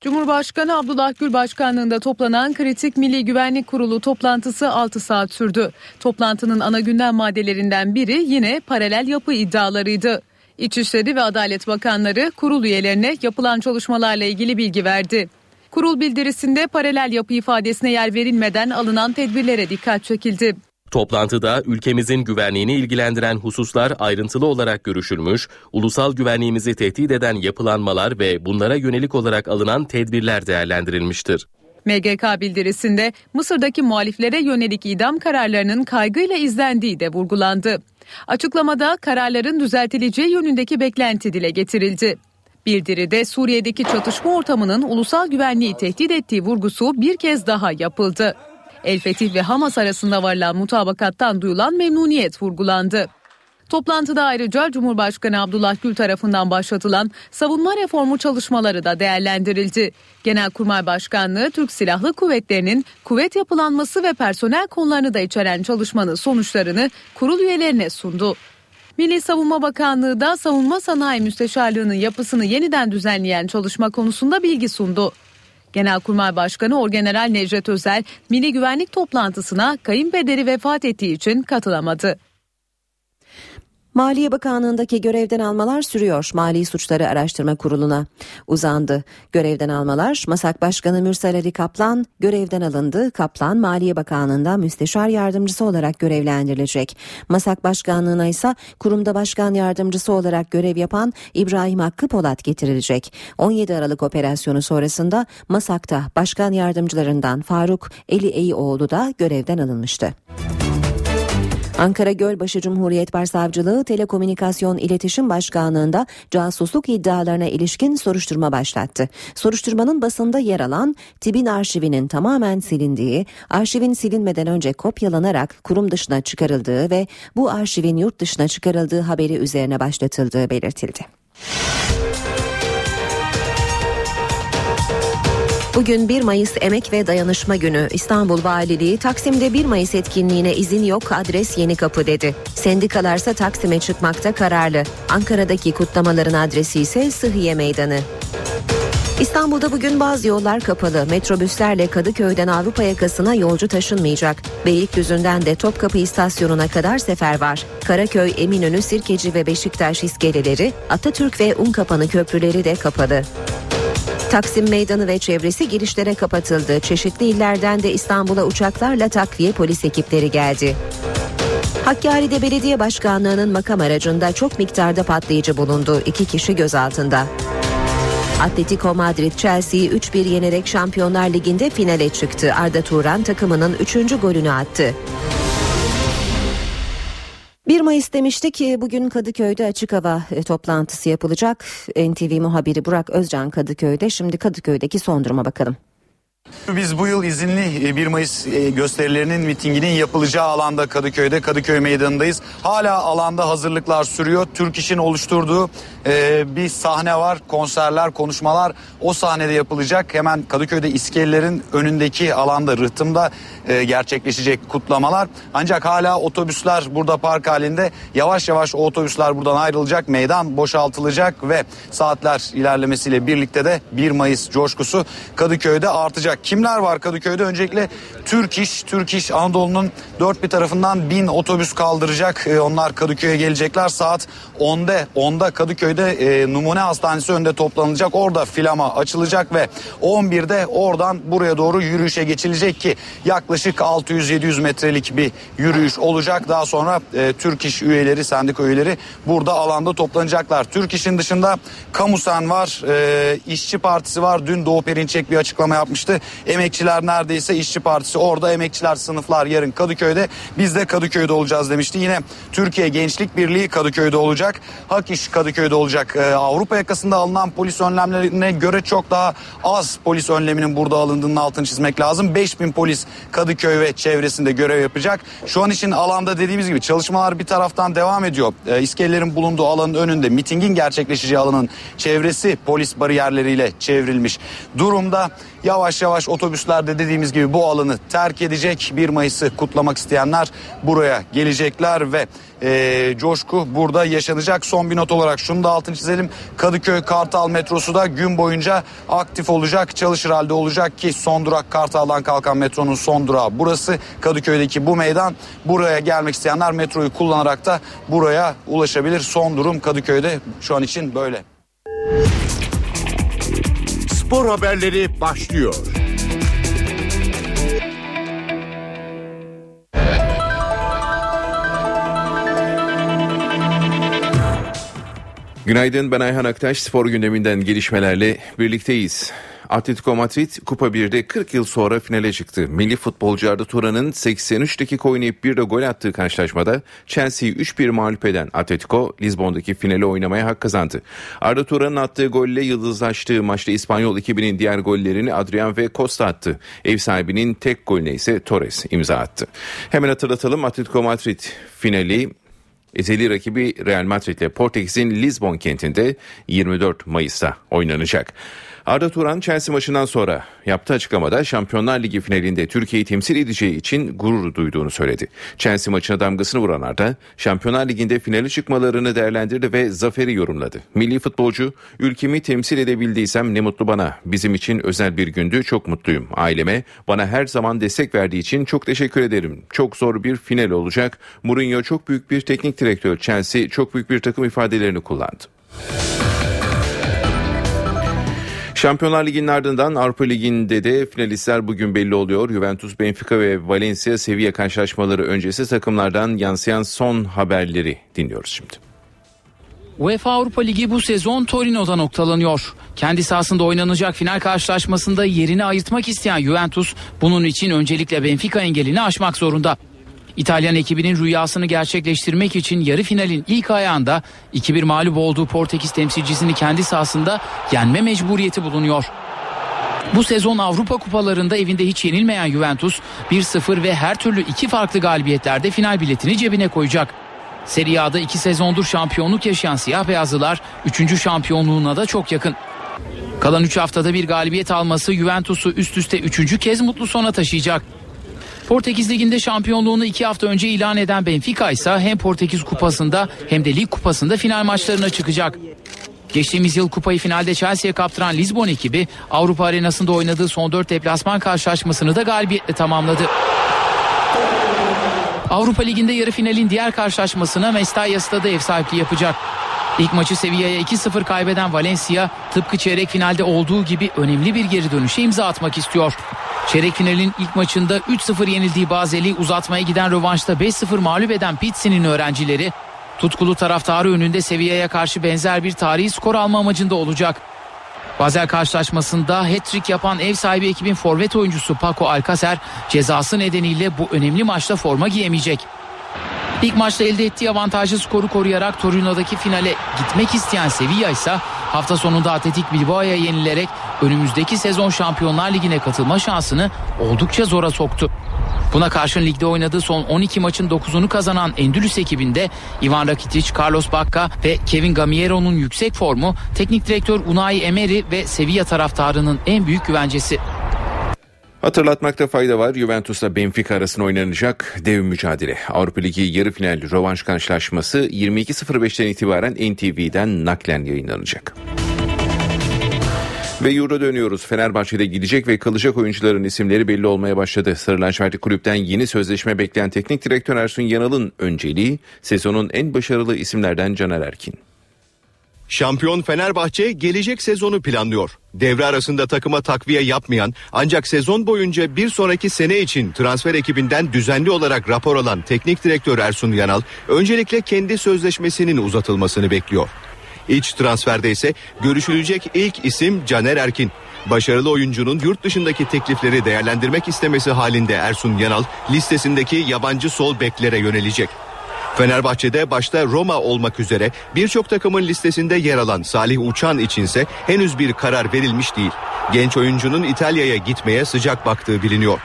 Cumhurbaşkanı Abdullah Gül başkanlığında toplanan Kritik Milli Güvenlik Kurulu toplantısı 6 saat sürdü. Toplantının ana gündem maddelerinden biri yine paralel yapı iddialarıydı. İçişleri ve Adalet Bakanları kurul üyelerine yapılan çalışmalarla ilgili bilgi verdi. Kurul bildirisinde paralel yapı ifadesine yer verilmeden alınan tedbirlere dikkat çekildi. Toplantıda ülkemizin güvenliğini ilgilendiren hususlar ayrıntılı olarak görüşülmüş, ulusal güvenliğimizi tehdit eden yapılanmalar ve bunlara yönelik olarak alınan tedbirler değerlendirilmiştir. MGK bildirisinde Mısır'daki muhaliflere yönelik idam kararlarının kaygıyla izlendiği de vurgulandı. Açıklamada kararların düzeltileceği yönündeki beklenti dile getirildi. Bildiride Suriye'deki çatışma ortamının ulusal güvenliği tehdit ettiği vurgusu bir kez daha yapıldı. El Fetih ve Hamas arasında varılan mutabakattan duyulan memnuniyet vurgulandı. Toplantıda ayrıca Cumhurbaşkanı Abdullah Gül tarafından başlatılan savunma reformu çalışmaları da değerlendirildi. Genelkurmay Başkanlığı Türk Silahlı Kuvvetleri'nin kuvvet yapılanması ve personel konularını da içeren çalışmanın sonuçlarını kurul üyelerine sundu. Milli Savunma Bakanlığı da Savunma Sanayi Müsteşarlığı'nın yapısını yeniden düzenleyen çalışma konusunda bilgi sundu. Genelkurmay Başkanı Orgeneral Necdet Özel, Milli Güvenlik toplantısına kayınpederi vefat ettiği için katılamadı. Maliye Bakanlığı'ndaki görevden almalar sürüyor. Mali Suçları Araştırma Kurulu'na uzandı. Görevden almalar Masak Başkanı Mürsel Ali Kaplan görevden alındı. Kaplan Maliye Bakanlığı'nda müsteşar yardımcısı olarak görevlendirilecek. Masak Başkanlığı'na ise kurumda başkan yardımcısı olarak görev yapan İbrahim Hakkı Polat getirilecek. 17 Aralık operasyonu sonrasında Masak'ta başkan yardımcılarından Faruk Eli Eyioğlu da görevden alınmıştı. Ankara Gölbaşı Cumhuriyet Başsavcılığı Telekomünikasyon İletişim Başkanlığı'nda casusluk iddialarına ilişkin soruşturma başlattı. Soruşturmanın basında yer alan TİB'in arşivinin tamamen silindiği, arşivin silinmeden önce kopyalanarak kurum dışına çıkarıldığı ve bu arşivin yurt dışına çıkarıldığı haberi üzerine başlatıldığı belirtildi. Bugün 1 Mayıs Emek ve Dayanışma Günü. İstanbul Valiliği Taksim'de 1 Mayıs etkinliğine izin yok adres yeni kapı dedi. Sendikalarsa Taksim'e çıkmakta kararlı. Ankara'daki kutlamaların adresi ise Sıhhiye Meydanı. İstanbul'da bugün bazı yollar kapalı. Metrobüslerle Kadıköy'den Avrupa yakasına yolcu taşınmayacak. Beylikdüzü'nden de Topkapı istasyonuna kadar sefer var. Karaköy, Eminönü, Sirkeci ve Beşiktaş iskeleleri, Atatürk ve Unkapanı köprüleri de kapalı. Taksim Meydanı ve çevresi girişlere kapatıldı. Çeşitli illerden de İstanbul'a uçaklarla takviye polis ekipleri geldi. Hakkari'de belediye başkanlığının makam aracında çok miktarda patlayıcı bulundu. İki kişi gözaltında. Atletico Madrid Chelsea'yi 3-1 yenerek Şampiyonlar Ligi'nde finale çıktı. Arda Turan takımının 3. golünü attı. 1 Mayıs demişti ki bugün Kadıköy'de açık hava e, toplantısı yapılacak. NTV muhabiri Burak Özcan Kadıköy'de. Şimdi Kadıköy'deki son duruma bakalım. Biz bu yıl izinli 1 Mayıs e, gösterilerinin mitinginin yapılacağı alanda Kadıköy'de Kadıköy Meydanı'ndayız. Hala alanda hazırlıklar sürüyor. Türk İş'in oluşturduğu e, bir sahne var. Konserler, konuşmalar o sahnede yapılacak. Hemen Kadıköy'de iskelelerin önündeki alanda rıhtımda e, gerçekleşecek kutlamalar. Ancak hala otobüsler burada park halinde. Yavaş yavaş o otobüsler buradan ayrılacak. Meydan boşaltılacak ve saatler ilerlemesiyle birlikte de 1 Mayıs coşkusu Kadıköy'de artacak. Kimler var Kadıköy'de? Öncelikle Türk İş, Türk İş Anadolu'nun dört bir tarafından bin otobüs kaldıracak. E, onlar Kadıköy'e gelecekler. Saat 10'da 10'da Kadıköy'de e, Numune Hastanesi önünde toplanılacak. Orada filama açılacak ve 11'de oradan buraya doğru yürüyüşe geçilecek ki yaklaşık 600-700 metrelik bir yürüyüş olacak. Daha sonra e, Türk İş üyeleri, sendika üyeleri burada alanda toplanacaklar. Türk İş'in dışında Kamusen var, e, İşçi Partisi var. Dün Doğu Perinçek bir açıklama yapmıştı. Emekçiler neredeyse İşçi Partisi orada. Emekçiler sınıflar yarın Kadıköy'de. Biz de Kadıköy'de olacağız demişti. Yine Türkiye Gençlik Birliği Kadıköy'de olacak. Hak İş Kadıköy'de olacak. Ee, Avrupa yakasında alınan polis önlemlerine göre çok daha az polis önleminin burada alındığının altını çizmek lazım. 5000 polis Kadıköy ve çevresinde görev yapacak. Şu an için alanda dediğimiz gibi çalışmalar bir taraftan devam ediyor. Ee, İskelerin bulunduğu alanın önünde mitingin gerçekleşeceği alanın çevresi polis bariyerleriyle çevrilmiş durumda. Yavaş yavaş otobüslerde dediğimiz gibi bu alanı terk edecek. 1 Mayıs'ı kutlamak isteyenler buraya gelecekler ve e, coşku burada yaşanacak. Son bir not olarak şunu da altını çizelim. Kadıköy Kartal metrosu da gün boyunca aktif olacak, çalışır halde olacak ki son durak Kartal'dan kalkan metronun son durağı burası. Kadıköy'deki bu meydan. Buraya gelmek isteyenler metroyu kullanarak da buraya ulaşabilir. Son durum Kadıköy'de şu an için böyle. Spor haberleri başlıyor. Günaydın ben Ayhan Aktaş. Spor gündeminden gelişmelerle birlikteyiz. Atletico Madrid Kupa 1'de 40 yıl sonra finale çıktı. Milli futbolcu Arda Turan'ın 83 dakika oynayıp bir de gol attığı karşılaşmada Chelsea'yi 3-1 mağlup eden Atletico Lisbon'daki finale oynamaya hak kazandı. Arda Turan'ın attığı golle yıldızlaştığı maçta İspanyol ekibinin diğer gollerini Adrian ve Costa attı. Ev sahibinin tek golüne ise Torres imza attı. Hemen hatırlatalım Atletico Madrid finali ezeli rakibi Real Madrid ile Portekiz'in Lisbon kentinde 24 Mayıs'ta oynanacak. Arda Turan Chelsea maçından sonra yaptığı açıklamada Şampiyonlar Ligi finalinde Türkiye'yi temsil edeceği için gurur duyduğunu söyledi. Chelsea maçına damgasını vuran Arda, Şampiyonlar Ligi'nde finale çıkmalarını değerlendirdi ve zaferi yorumladı. Milli futbolcu, ülkemi temsil edebildiysem ne mutlu bana. Bizim için özel bir gündü, çok mutluyum. Aileme bana her zaman destek verdiği için çok teşekkür ederim. Çok zor bir final olacak. Mourinho çok büyük bir teknik direktör. Chelsea çok büyük bir takım ifadelerini kullandı. Şampiyonlar Ligi'nin ardından Avrupa Ligi'nde de finalistler bugün belli oluyor. Juventus, Benfica ve Valencia Sevilla karşılaşmaları öncesi takımlardan yansıyan son haberleri dinliyoruz şimdi. UEFA Avrupa Ligi bu sezon Torino'da noktalanıyor. Kendi sahasında oynanacak final karşılaşmasında yerini ayırtmak isteyen Juventus bunun için öncelikle Benfica engelini aşmak zorunda. İtalyan ekibinin rüyasını gerçekleştirmek için yarı finalin ilk ayağında 2-1 mağlup olduğu Portekiz temsilcisini kendi sahasında yenme mecburiyeti bulunuyor. Bu sezon Avrupa kupalarında evinde hiç yenilmeyen Juventus 1-0 ve her türlü iki farklı galibiyetlerde final biletini cebine koyacak. Serie A'da iki sezondur şampiyonluk yaşayan siyah beyazlılar 3. şampiyonluğuna da çok yakın. Kalan 3 haftada bir galibiyet alması Juventus'u üst üste 3. kez mutlu sona taşıyacak. Portekiz Ligi'nde şampiyonluğunu iki hafta önce ilan eden Benfica ise hem Portekiz Kupası'nda hem de Lig Kupası'nda final maçlarına çıkacak. Geçtiğimiz yıl kupayı finalde Chelsea'ye kaptıran Lisbon ekibi Avrupa arenasında oynadığı son 4 deplasman karşılaşmasını da galibiyetle tamamladı. Avrupa Ligi'nde yarı finalin diğer karşılaşmasına Mestalla Stadı ev sahipliği yapacak. İlk maçı Sevilla'ya 2-0 kaybeden Valencia tıpkı çeyrek finalde olduğu gibi önemli bir geri dönüşe imza atmak istiyor. Çeyrek finalin ilk maçında 3-0 yenildiği Bazeli uzatmaya giden rövanşta 5-0 mağlup eden Pizzi'nin öğrencileri tutkulu taraftarı önünde Sevilla'ya karşı benzer bir tarihi skor alma amacında olacak. Basel karşılaşmasında hat-trick yapan ev sahibi ekibin forvet oyuncusu Paco Alcacer cezası nedeniyle bu önemli maçta forma giyemeyecek. İlk maçta elde ettiği avantajlı skoru koruyarak Torino'daki finale gitmek isteyen Sevilla ise hafta sonunda Atletik Bilbao'ya yenilerek önümüzdeki sezon Şampiyonlar Ligi'ne katılma şansını oldukça zora soktu. Buna karşın ligde oynadığı son 12 maçın 9'unu kazanan Endülüs ekibinde Ivan Rakitic, Carlos Bacca ve Kevin Gamiero'nun yüksek formu teknik direktör Unai Emery ve Sevilla taraftarının en büyük güvencesi. Hatırlatmakta fayda var. Juventus'la Benfica arasında oynanacak dev mücadele. Avrupa Ligi yarı final rövanş karşılaşması 22.05'ten itibaren NTV'den naklen yayınlanacak. Ve Euro dönüyoruz. Fenerbahçe'de gidecek ve kalacak oyuncuların isimleri belli olmaya başladı. Sarı lacivertli kulüpten yeni sözleşme bekleyen teknik direktör Ersun Yanal'ın önceliği sezonun en başarılı isimlerden Caner Erkin. Şampiyon Fenerbahçe gelecek sezonu planlıyor. Devre arasında takıma takviye yapmayan ancak sezon boyunca bir sonraki sene için transfer ekibinden düzenli olarak rapor alan teknik direktör Ersun Yanal öncelikle kendi sözleşmesinin uzatılmasını bekliyor. İç transferde ise görüşülecek ilk isim Caner Erkin. Başarılı oyuncunun yurt dışındaki teklifleri değerlendirmek istemesi halinde Ersun Yanal listesindeki yabancı sol beklere yönelecek. Fenerbahçe'de başta Roma olmak üzere birçok takımın listesinde yer alan Salih Uçan içinse henüz bir karar verilmiş değil. Genç oyuncunun İtalya'ya gitmeye sıcak baktığı biliniyor.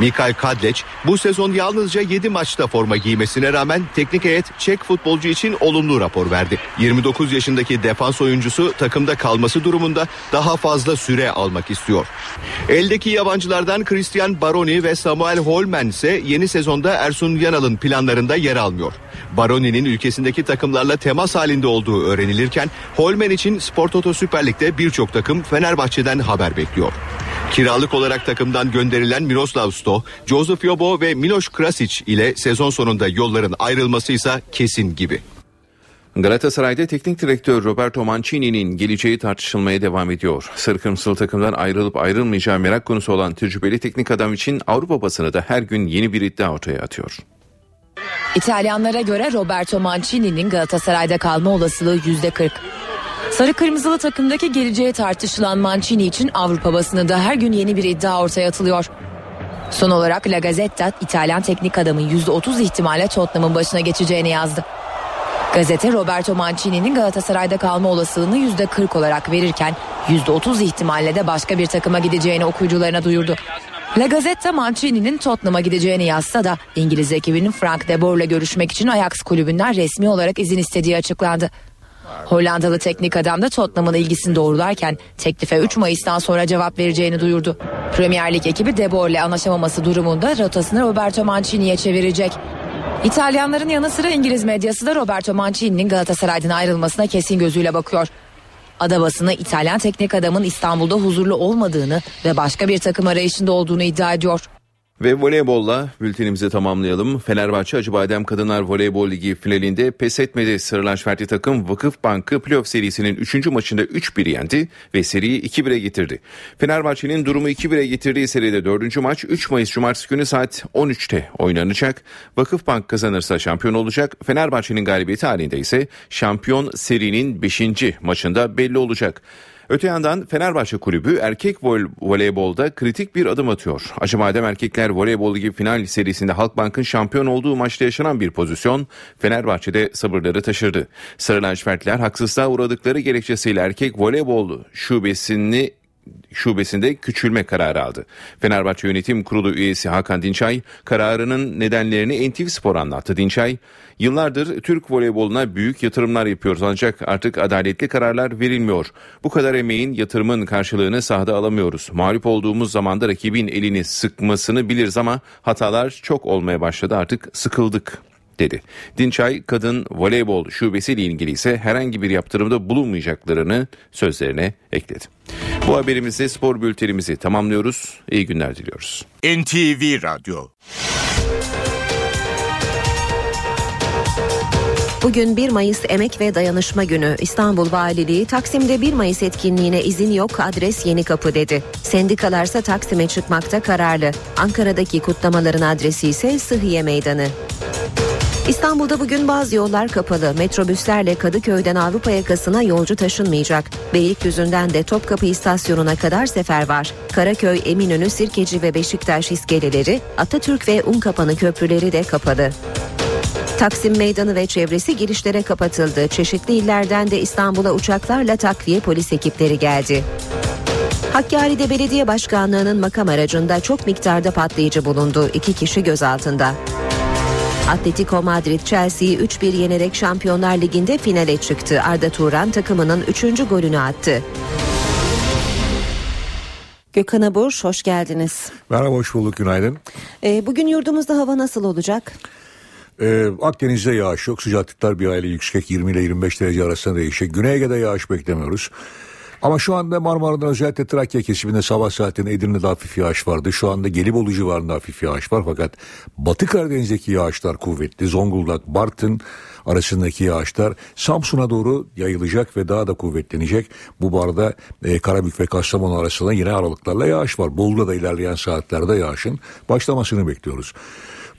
Mikael Kadleç bu sezon yalnızca 7 maçta forma giymesine rağmen teknik heyet Çek futbolcu için olumlu rapor verdi. 29 yaşındaki defans oyuncusu takımda kalması durumunda daha fazla süre almak istiyor. Eldeki yabancılardan Christian Baroni ve Samuel Holmen ise yeni sezonda Ersun Yanal'ın planlarında yer almıyor. Baroni'nin ülkesindeki takımlarla temas halinde olduğu öğrenilirken Holmen için Spor Toto Süper Lig'de birçok takım Fenerbahçe'den haber bekliyor. Kiralık olarak takımdan gönderilen Miroslav Sto, Josef Yobo ve Miloš Krasic ile sezon sonunda yolların ayrılması ise kesin gibi. Galatasaray'da teknik direktör Roberto Mancini'nin geleceği tartışılmaya devam ediyor. Sarı Kırmızılı takımdan ayrılıp ayrılmayacağı merak konusu olan tecrübeli teknik adam için Avrupa basını da her gün yeni bir iddia ortaya atıyor. İtalyanlara göre Roberto Mancini'nin Galatasaray'da kalma olasılığı yüzde 40. Sarı kırmızılı takımdaki geleceği tartışılan Mancini için Avrupa basını da her gün yeni bir iddia ortaya atılıyor. Son olarak La Gazzetta İtalyan teknik adamın %30 ihtimalle Tottenham'ın başına geçeceğini yazdı. Gazete Roberto Mancini'nin Galatasaray'da kalma olasılığını %40 olarak verirken %30 ihtimalle de başka bir takıma gideceğini okuyucularına duyurdu. La Gazzetta Mancini'nin Tottenham'a gideceğini yazsa da İngiliz ekibinin Frank de Boer'la görüşmek için Ajax kulübünden resmi olarak izin istediği açıklandı. Hollandalı teknik adam da Tottenham'ın ilgisini doğrularken teklife 3 Mayıs'tan sonra cevap vereceğini duyurdu. Premier Lig ekibi De Boer'le anlaşamaması durumunda rotasını Roberto Mancini'ye çevirecek. İtalyanların yanı sıra İngiliz medyası da Roberto Mancini'nin Galatasaray'dan ayrılmasına kesin gözüyle bakıyor. Ada basını İtalyan teknik adamın İstanbul'da huzurlu olmadığını ve başka bir takım arayışında olduğunu iddia ediyor. Ve voleybolla bültenimizi tamamlayalım. Fenerbahçe Acıbadem Kadınlar Voleybol Ligi finalinde pes etmedi. Sarılaşvertli takım Vakıf Bank'ı playoff serisinin 3. maçında 3-1 yendi ve seriyi 2-1'e getirdi. Fenerbahçe'nin durumu 2-1'e getirdiği seride 4. maç 3 Mayıs Cumartesi günü saat 13'te oynanacak. Vakıf Bank kazanırsa şampiyon olacak. Fenerbahçe'nin galibiyeti halinde ise şampiyon serinin 5. maçında belli olacak. Öte yandan Fenerbahçe Kulübü erkek vol- voleybolda kritik bir adım atıyor. Acıbadem Erkekler Voleybol Ligi final serisinde Halkbank'ın şampiyon olduğu maçta yaşanan bir pozisyon Fenerbahçe'de sabırları taşırdı. Sarı lacivertler haksızlığa uğradıkları gerekçesiyle erkek voleybol şubesini şubesinde küçülme kararı aldı. Fenerbahçe Yönetim Kurulu üyesi Hakan Dinçay kararının nedenlerini NTV Spor anlattı. Dinçay, yıllardır Türk voleyboluna büyük yatırımlar yapıyoruz ancak artık adaletli kararlar verilmiyor. Bu kadar emeğin yatırımın karşılığını sahada alamıyoruz. Mağlup olduğumuz zamanda rakibin elini sıkmasını biliriz ama hatalar çok olmaya başladı artık sıkıldık dedi. Dinçay kadın voleybol şubesiyle ilgili ise herhangi bir yaptırımda bulunmayacaklarını sözlerine ekledi. Bu haberimizde spor bültenimizi tamamlıyoruz. İyi günler diliyoruz. NTV Radyo Bugün 1 Mayıs Emek ve Dayanışma Günü. İstanbul Valiliği Taksim'de 1 Mayıs etkinliğine izin yok adres Yeni Kapı dedi. Sendikalarsa Taksim'e çıkmakta kararlı. Ankara'daki kutlamaların adresi ise Sıhhiye Meydanı. İstanbul'da bugün bazı yollar kapalı. Metrobüslerle Kadıköy'den Avrupa yakasına yolcu taşınmayacak. Beylikdüzü'nden de Topkapı istasyonuna kadar sefer var. Karaköy, Eminönü, Sirkeci ve Beşiktaş iskeleleri, Atatürk ve Unkapanı köprüleri de kapalı. Taksim Meydanı ve çevresi girişlere kapatıldı. Çeşitli illerden de İstanbul'a uçaklarla takviye polis ekipleri geldi. Hakkari'de belediye başkanlığının makam aracında çok miktarda patlayıcı bulundu. İki kişi gözaltında. Atletico Madrid Chelsea'yi 3-1 yenerek Şampiyonlar Ligi'nde finale çıktı. Arda Turan takımının 3. golünü attı. Gökhan Abur hoş geldiniz. Merhaba hoş bulduk günaydın. Ee, bugün yurdumuzda hava nasıl olacak? Ee, Akdeniz'de yağış yok. Sıcaklıklar bir aile yüksek 20 ile 25 derece arasında değişecek. Güney Ege'de yağış beklemiyoruz. Ama şu anda Marmara'da özellikle Trakya kesiminde sabah saatlerinde Edirne'de hafif yağış vardı. Şu anda Gelibolu civarında hafif yağış var. Fakat Batı Karadeniz'deki yağışlar kuvvetli. Zonguldak, Bartın arasındaki yağışlar Samsun'a doğru yayılacak ve daha da kuvvetlenecek. Bu arada e, Karabük ve Kastamonu arasında yine aralıklarla yağış var. Bolu'da da ilerleyen saatlerde yağışın başlamasını bekliyoruz.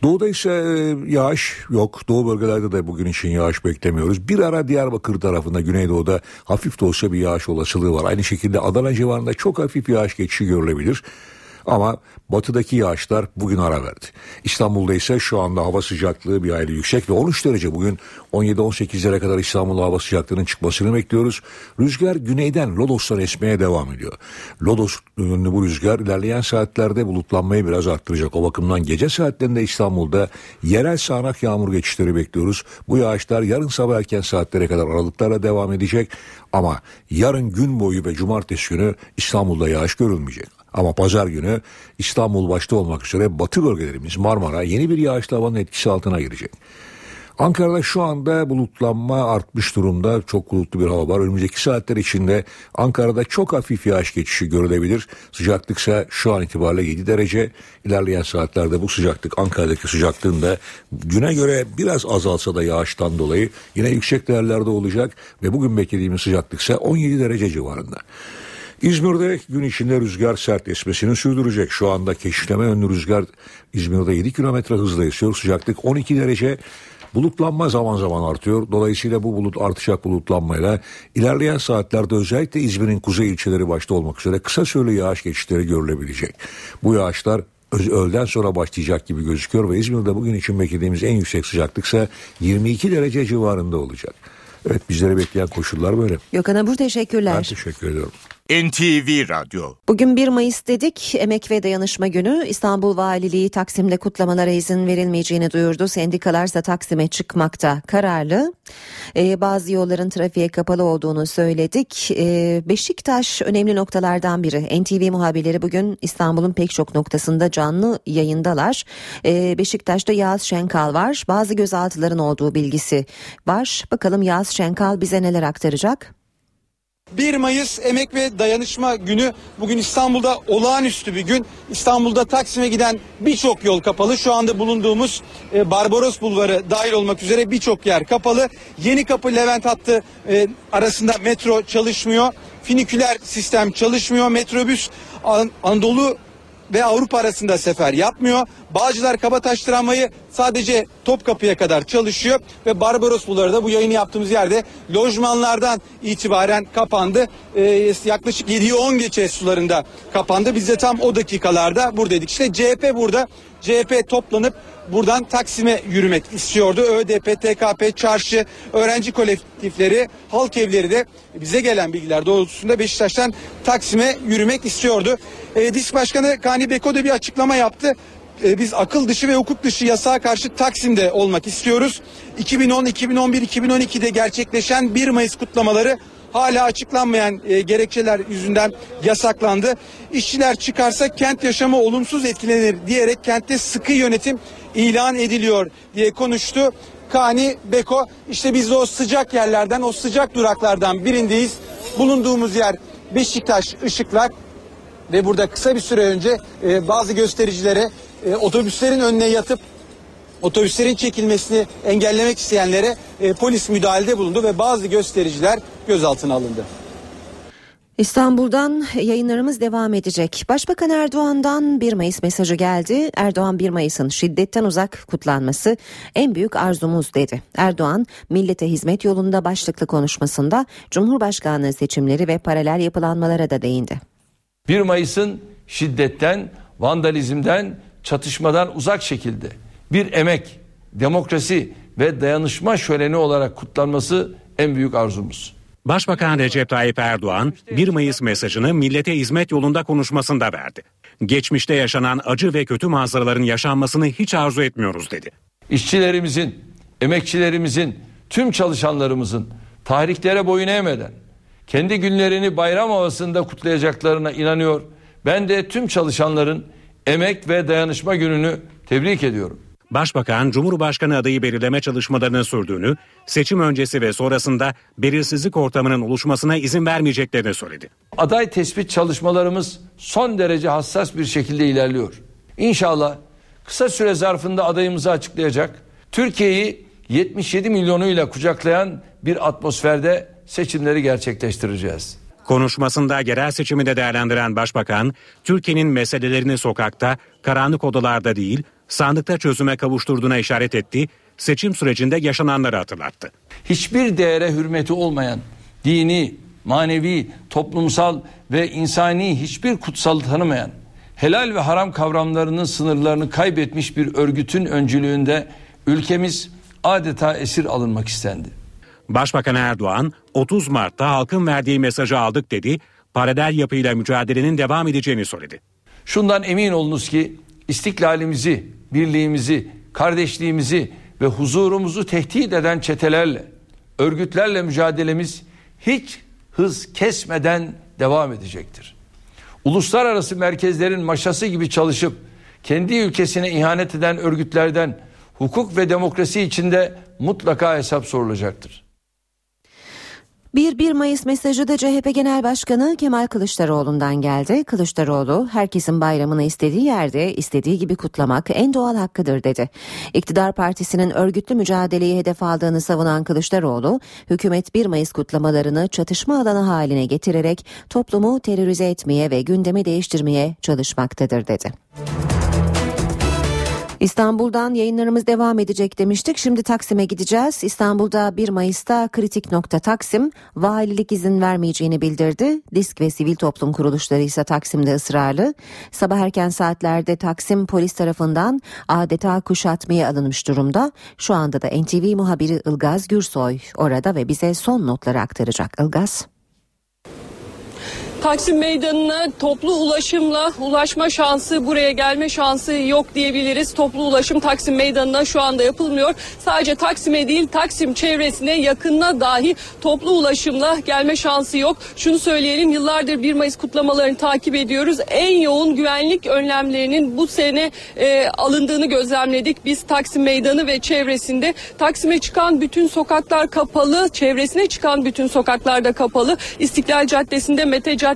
Doğuda ise e, yağış yok. Doğu bölgelerde de bugün için yağış beklemiyoruz. Bir ara Diyarbakır tarafında Güneydoğu'da hafif de olsa bir yağış olasılığı var. Aynı şekilde Adana civarında çok hafif yağış geçişi görülebilir. Ama batıdaki yağışlar bugün ara verdi. İstanbul'da ise şu anda hava sıcaklığı bir ayrı yüksek ve 13 derece bugün 17-18'lere kadar İstanbul'da hava sıcaklığının çıkmasını bekliyoruz. Rüzgar güneyden Lodos'tan esmeye devam ediyor. Lodos yönlü bu rüzgar ilerleyen saatlerde bulutlanmayı biraz arttıracak. O bakımdan gece saatlerinde İstanbul'da yerel sağanak yağmur geçişleri bekliyoruz. Bu yağışlar yarın sabah erken saatlere kadar aralıklarla devam edecek. Ama yarın gün boyu ve cumartesi günü İstanbul'da yağış görülmeyecek. Ama pazar günü İstanbul başta olmak üzere batı bölgelerimiz Marmara yeni bir yağışlı havanın etkisi altına girecek. Ankara'da şu anda bulutlanma artmış durumda. Çok bulutlu bir hava var. Önümüzdeki saatler içinde Ankara'da çok hafif yağış geçişi görülebilir. Sıcaklık ise şu an itibariyle 7 derece. İlerleyen saatlerde bu sıcaklık Ankara'daki sıcaklığın da güne göre biraz azalsa da yağıştan dolayı yine yüksek değerlerde olacak. Ve bugün beklediğimiz sıcaklık ise 17 derece civarında. İzmir'de gün içinde rüzgar sert esmesini sürdürecek. Şu anda keşifleme yönlü rüzgar İzmir'de 7 kilometre hızla esiyor. Sıcaklık 12 derece. Bulutlanma zaman zaman artıyor. Dolayısıyla bu bulut artacak bulutlanmayla ilerleyen saatlerde özellikle İzmir'in kuzey ilçeleri başta olmak üzere kısa süreli yağış geçişleri görülebilecek. Bu yağışlar öğleden sonra başlayacak gibi gözüküyor ve İzmir'de bugün için beklediğimiz en yüksek sıcaklıksa 22 derece civarında olacak. Evet bizleri bekleyen koşullar böyle. Gökhan Abur teşekkürler. Ben teşekkür ediyorum. NTV Radyo Bugün 1 Mayıs dedik. Emek ve Dayanışma Günü İstanbul Valiliği Taksim'de kutlamalara izin verilmeyeceğini duyurdu. Sendikalarsa Taksim'e çıkmakta kararlı. Ee, bazı yolların trafiğe kapalı olduğunu söyledik. Ee, Beşiktaş önemli noktalardan biri. NTV muhabirleri bugün İstanbul'un pek çok noktasında canlı yayındalar. Ee, Beşiktaş'ta Yağız Şenkal var. Bazı gözaltıların olduğu bilgisi var. Bakalım Yağız Şenkal bize neler aktaracak? 1 Mayıs Emek ve Dayanışma Günü. Bugün İstanbul'da olağanüstü bir gün. İstanbul'da Taksim'e giden birçok yol kapalı. Şu anda bulunduğumuz e, Barbaros Bulvarı dahil olmak üzere birçok yer kapalı. Yeni Kapı Levent hattı e, arasında metro çalışmıyor. Finiküler sistem çalışmıyor. Metrobüs An- Anadolu ve Avrupa arasında sefer yapmıyor. Bağcılar Kabataş tramvayı sadece Topkapı'ya kadar çalışıyor ve Barbaros Bulvarı da bu yayını yaptığımız yerde lojmanlardan itibaren kapandı. Ee, yaklaşık 7'yi 10 geçe sularında kapandı. Biz de tam o dakikalarda buradaydık. İşte CHP burada. CHP toplanıp buradan Taksim'e yürümek istiyordu. ÖDP, TKP, çarşı, öğrenci kolektifleri, halk evleri de bize gelen bilgiler doğrultusunda Beşiktaş'tan Taksim'e yürümek istiyordu. E, DİSK Başkanı Kani Beko da bir açıklama yaptı. E, biz akıl dışı ve hukuk dışı yasağa karşı Taksim'de olmak istiyoruz. 2010, 2011, 2012'de gerçekleşen 1 Mayıs kutlamaları hala açıklanmayan e, gerekçeler yüzünden yasaklandı. İşçiler çıkarsa kent yaşamı olumsuz etkilenir diyerek kentte sıkı yönetim ilan ediliyor diye konuştu. Kani Beko işte biz de o sıcak yerlerden o sıcak duraklardan birindeyiz. Bulunduğumuz yer Beşiktaş Işıklar ve burada kısa bir süre önce e, bazı göstericilere e, otobüslerin önüne yatıp otobüslerin çekilmesini engellemek isteyenlere e, polis müdahalede bulundu ve bazı göstericiler gözaltına alındı. İstanbul'dan yayınlarımız devam edecek. Başbakan Erdoğan'dan 1 Mayıs mesajı geldi. Erdoğan 1 Mayıs'ın şiddetten uzak kutlanması en büyük arzumuz dedi. Erdoğan millete hizmet yolunda başlıklı konuşmasında Cumhurbaşkanlığı seçimleri ve paralel yapılanmalara da değindi. 1 Mayıs'ın şiddetten, vandalizmden, çatışmadan uzak şekilde bir emek, demokrasi ve dayanışma şöleni olarak kutlanması en büyük arzumuz. Başbakan Recep Tayyip Erdoğan 1 Mayıs mesajını millete hizmet yolunda konuşmasında verdi. Geçmişte yaşanan acı ve kötü manzaraların yaşanmasını hiç arzu etmiyoruz dedi. İşçilerimizin, emekçilerimizin, tüm çalışanlarımızın tarihlere boyun eğmeden kendi günlerini bayram havasında kutlayacaklarına inanıyor. Ben de tüm çalışanların emek ve dayanışma gününü tebrik ediyorum. Başbakan, Cumhurbaşkanı adayı belirleme çalışmalarının sürdüğünü, seçim öncesi ve sonrasında belirsizlik ortamının oluşmasına izin vermeyeceklerini söyledi. Aday tespit çalışmalarımız son derece hassas bir şekilde ilerliyor. İnşallah kısa süre zarfında adayımızı açıklayacak, Türkiye'yi 77 milyonuyla kucaklayan bir atmosferde seçimleri gerçekleştireceğiz. Konuşmasında yerel seçimi de değerlendiren Başbakan, Türkiye'nin meselelerini sokakta, karanlık odalarda değil, sandıkta çözüme kavuşturduğuna işaret etti, seçim sürecinde yaşananları hatırlattı. Hiçbir değere hürmeti olmayan, dini, manevi, toplumsal ve insani hiçbir kutsal tanımayan, helal ve haram kavramlarının sınırlarını kaybetmiş bir örgütün öncülüğünde ülkemiz adeta esir alınmak istendi. Başbakan Erdoğan 30 Mart'ta halkın verdiği mesajı aldık dedi, paralel yapıyla mücadelenin devam edeceğini söyledi. Şundan emin olunuz ki istiklalimizi, birliğimizi, kardeşliğimizi ve huzurumuzu tehdit eden çetelerle, örgütlerle mücadelemiz hiç hız kesmeden devam edecektir. Uluslararası merkezlerin maşası gibi çalışıp kendi ülkesine ihanet eden örgütlerden hukuk ve demokrasi içinde mutlaka hesap sorulacaktır. Bir 1 Mayıs mesajı da CHP Genel Başkanı Kemal Kılıçdaroğlu'ndan geldi. Kılıçdaroğlu herkesin bayramını istediği yerde istediği gibi kutlamak en doğal hakkıdır dedi. İktidar partisinin örgütlü mücadeleyi hedef aldığını savunan Kılıçdaroğlu, hükümet 1 Mayıs kutlamalarını çatışma alanı haline getirerek toplumu terörize etmeye ve gündemi değiştirmeye çalışmaktadır dedi. İstanbul'dan yayınlarımız devam edecek demiştik. Şimdi Taksim'e gideceğiz. İstanbul'da 1 Mayıs'ta kritik nokta Taksim. Valilik izin vermeyeceğini bildirdi. Disk ve sivil toplum kuruluşları ise Taksim'de ısrarlı. Sabah erken saatlerde Taksim polis tarafından adeta kuşatmaya alınmış durumda. Şu anda da NTV muhabiri Ilgaz Gürsoy orada ve bize son notları aktaracak. Ilgaz. Taksim Meydanı'na toplu ulaşımla ulaşma şansı, buraya gelme şansı yok diyebiliriz. Toplu ulaşım Taksim Meydanı'na şu anda yapılmıyor. Sadece Taksim'e değil Taksim çevresine yakınına dahi toplu ulaşımla gelme şansı yok. Şunu söyleyelim yıllardır 1 Mayıs kutlamalarını takip ediyoruz. En yoğun güvenlik önlemlerinin bu sene e, alındığını gözlemledik. Biz Taksim Meydanı ve çevresinde Taksim'e çıkan bütün sokaklar kapalı, çevresine çıkan bütün sokaklarda kapalı. İstiklal Caddesi'nde, Mete Caddesi'nde,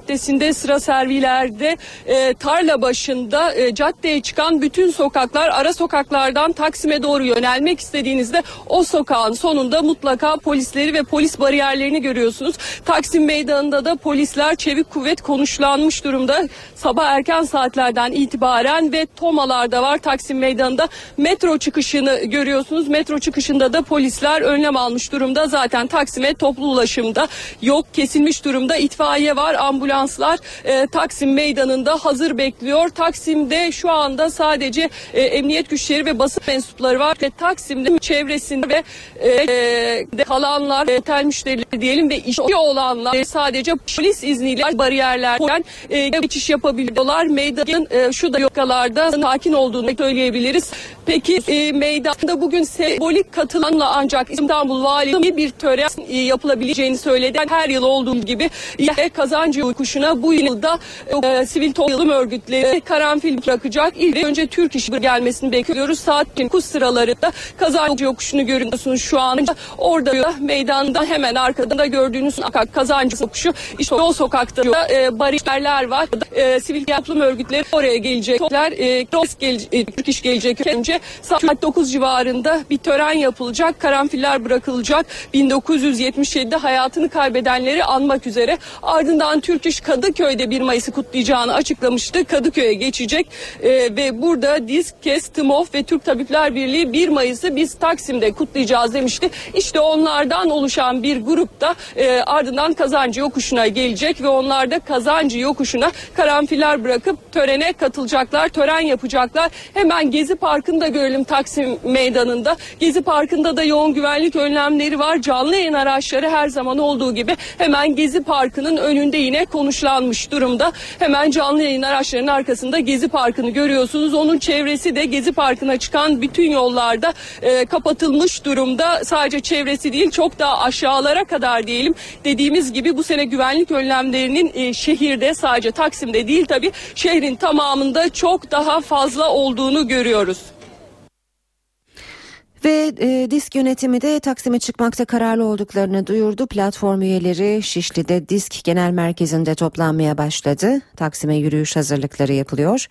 sıra servilerde, e, tarla başında e, caddeye çıkan bütün sokaklar, ara sokaklardan Taksim'e doğru yönelmek istediğinizde o sokağın sonunda mutlaka polisleri ve polis bariyerlerini görüyorsunuz. Taksim Meydanı'nda da polisler çevik kuvvet konuşlanmış durumda. Sabah erken saatlerden itibaren ve tomalar da var Taksim Meydanı'nda. Metro çıkışını görüyorsunuz. Metro çıkışında da polisler önlem almış durumda. Zaten Taksim'e toplu ulaşımda yok kesilmiş durumda. İtfaiye var, ambulanslar e, Taksim Meydanı'nda hazır bekliyor. Taksim'de şu anda sadece e, emniyet güçleri ve basın mensupları var ve Taksim'de çevresinde ve e, e, kalanlar, e, tel müşterileri diyelim ve işi olanlar sadece polis izniyle bariyerlerden e, geçiş yapabiliyorlar. Meydanın e, şu dakikalarda sakin olduğunu söyleyebiliriz. Peki e, meydanda bugün sembolik katılanla ancak İstanbul Valiliği bir tören e, yapılabileceğini söyledi. Her yıl olduğu gibi e, kazancı uykuşuna bu yılda e, sivil toplum örgütleri karanfil bırakacak. İlk önce Türk İş gelmesini bekliyoruz. Saat 9 sıralarında kazancı yokuşunu görüyorsunuz şu anda. Orada meydanda hemen arkada gördüğünüz kazancı yokuşu. İşte o sokakta e, bariyerler var. E, sivil toplum örgütleri oraya gelecekler. E, e, Türk İş gelecek önce saat 9 civarında bir tören yapılacak. Karanfiller bırakılacak. 1977'de hayatını kaybedenleri anmak üzere. Ardından Türk İş Kadıköy'de 1 Mayıs'ı kutlayacağını açıklamıştı. Kadıköy'e geçecek e, ve burada Disk, KES, TMOF ve Türk Tabipler Birliği 1 Mayıs'ı biz Taksim'de kutlayacağız demişti. İşte onlardan oluşan bir grup da e, ardından Kazancı Yokuşu'na gelecek ve onlar da Kazancı Yokuşu'na karanfiller bırakıp törene katılacaklar, tören yapacaklar. Hemen Gezi Parkı'nda görelim Taksim Meydanı'nda. Gezi Parkı'nda da yoğun güvenlik önlemleri var. Canlı yayın araçları her zaman olduğu gibi hemen Gezi Parkı'nın önünde yine konuşlanmış durumda. Hemen canlı yayın araçlarının arkasında Gezi Parkı'nı görüyorsunuz. Onun çevresi de Gezi Parkı'na çıkan bütün yollarda e, kapatılmış durumda. Sadece çevresi değil çok daha aşağılara kadar diyelim. Dediğimiz gibi bu sene güvenlik önlemlerinin e, şehirde sadece Taksim'de değil tabii şehrin tamamında çok daha fazla olduğunu görüyoruz. Ve e, disk yönetimi de Taksim'e çıkmakta kararlı olduklarını duyurdu. Platform üyeleri Şişli'de disk genel merkezinde toplanmaya başladı. Taksim'e yürüyüş hazırlıkları yapılıyor.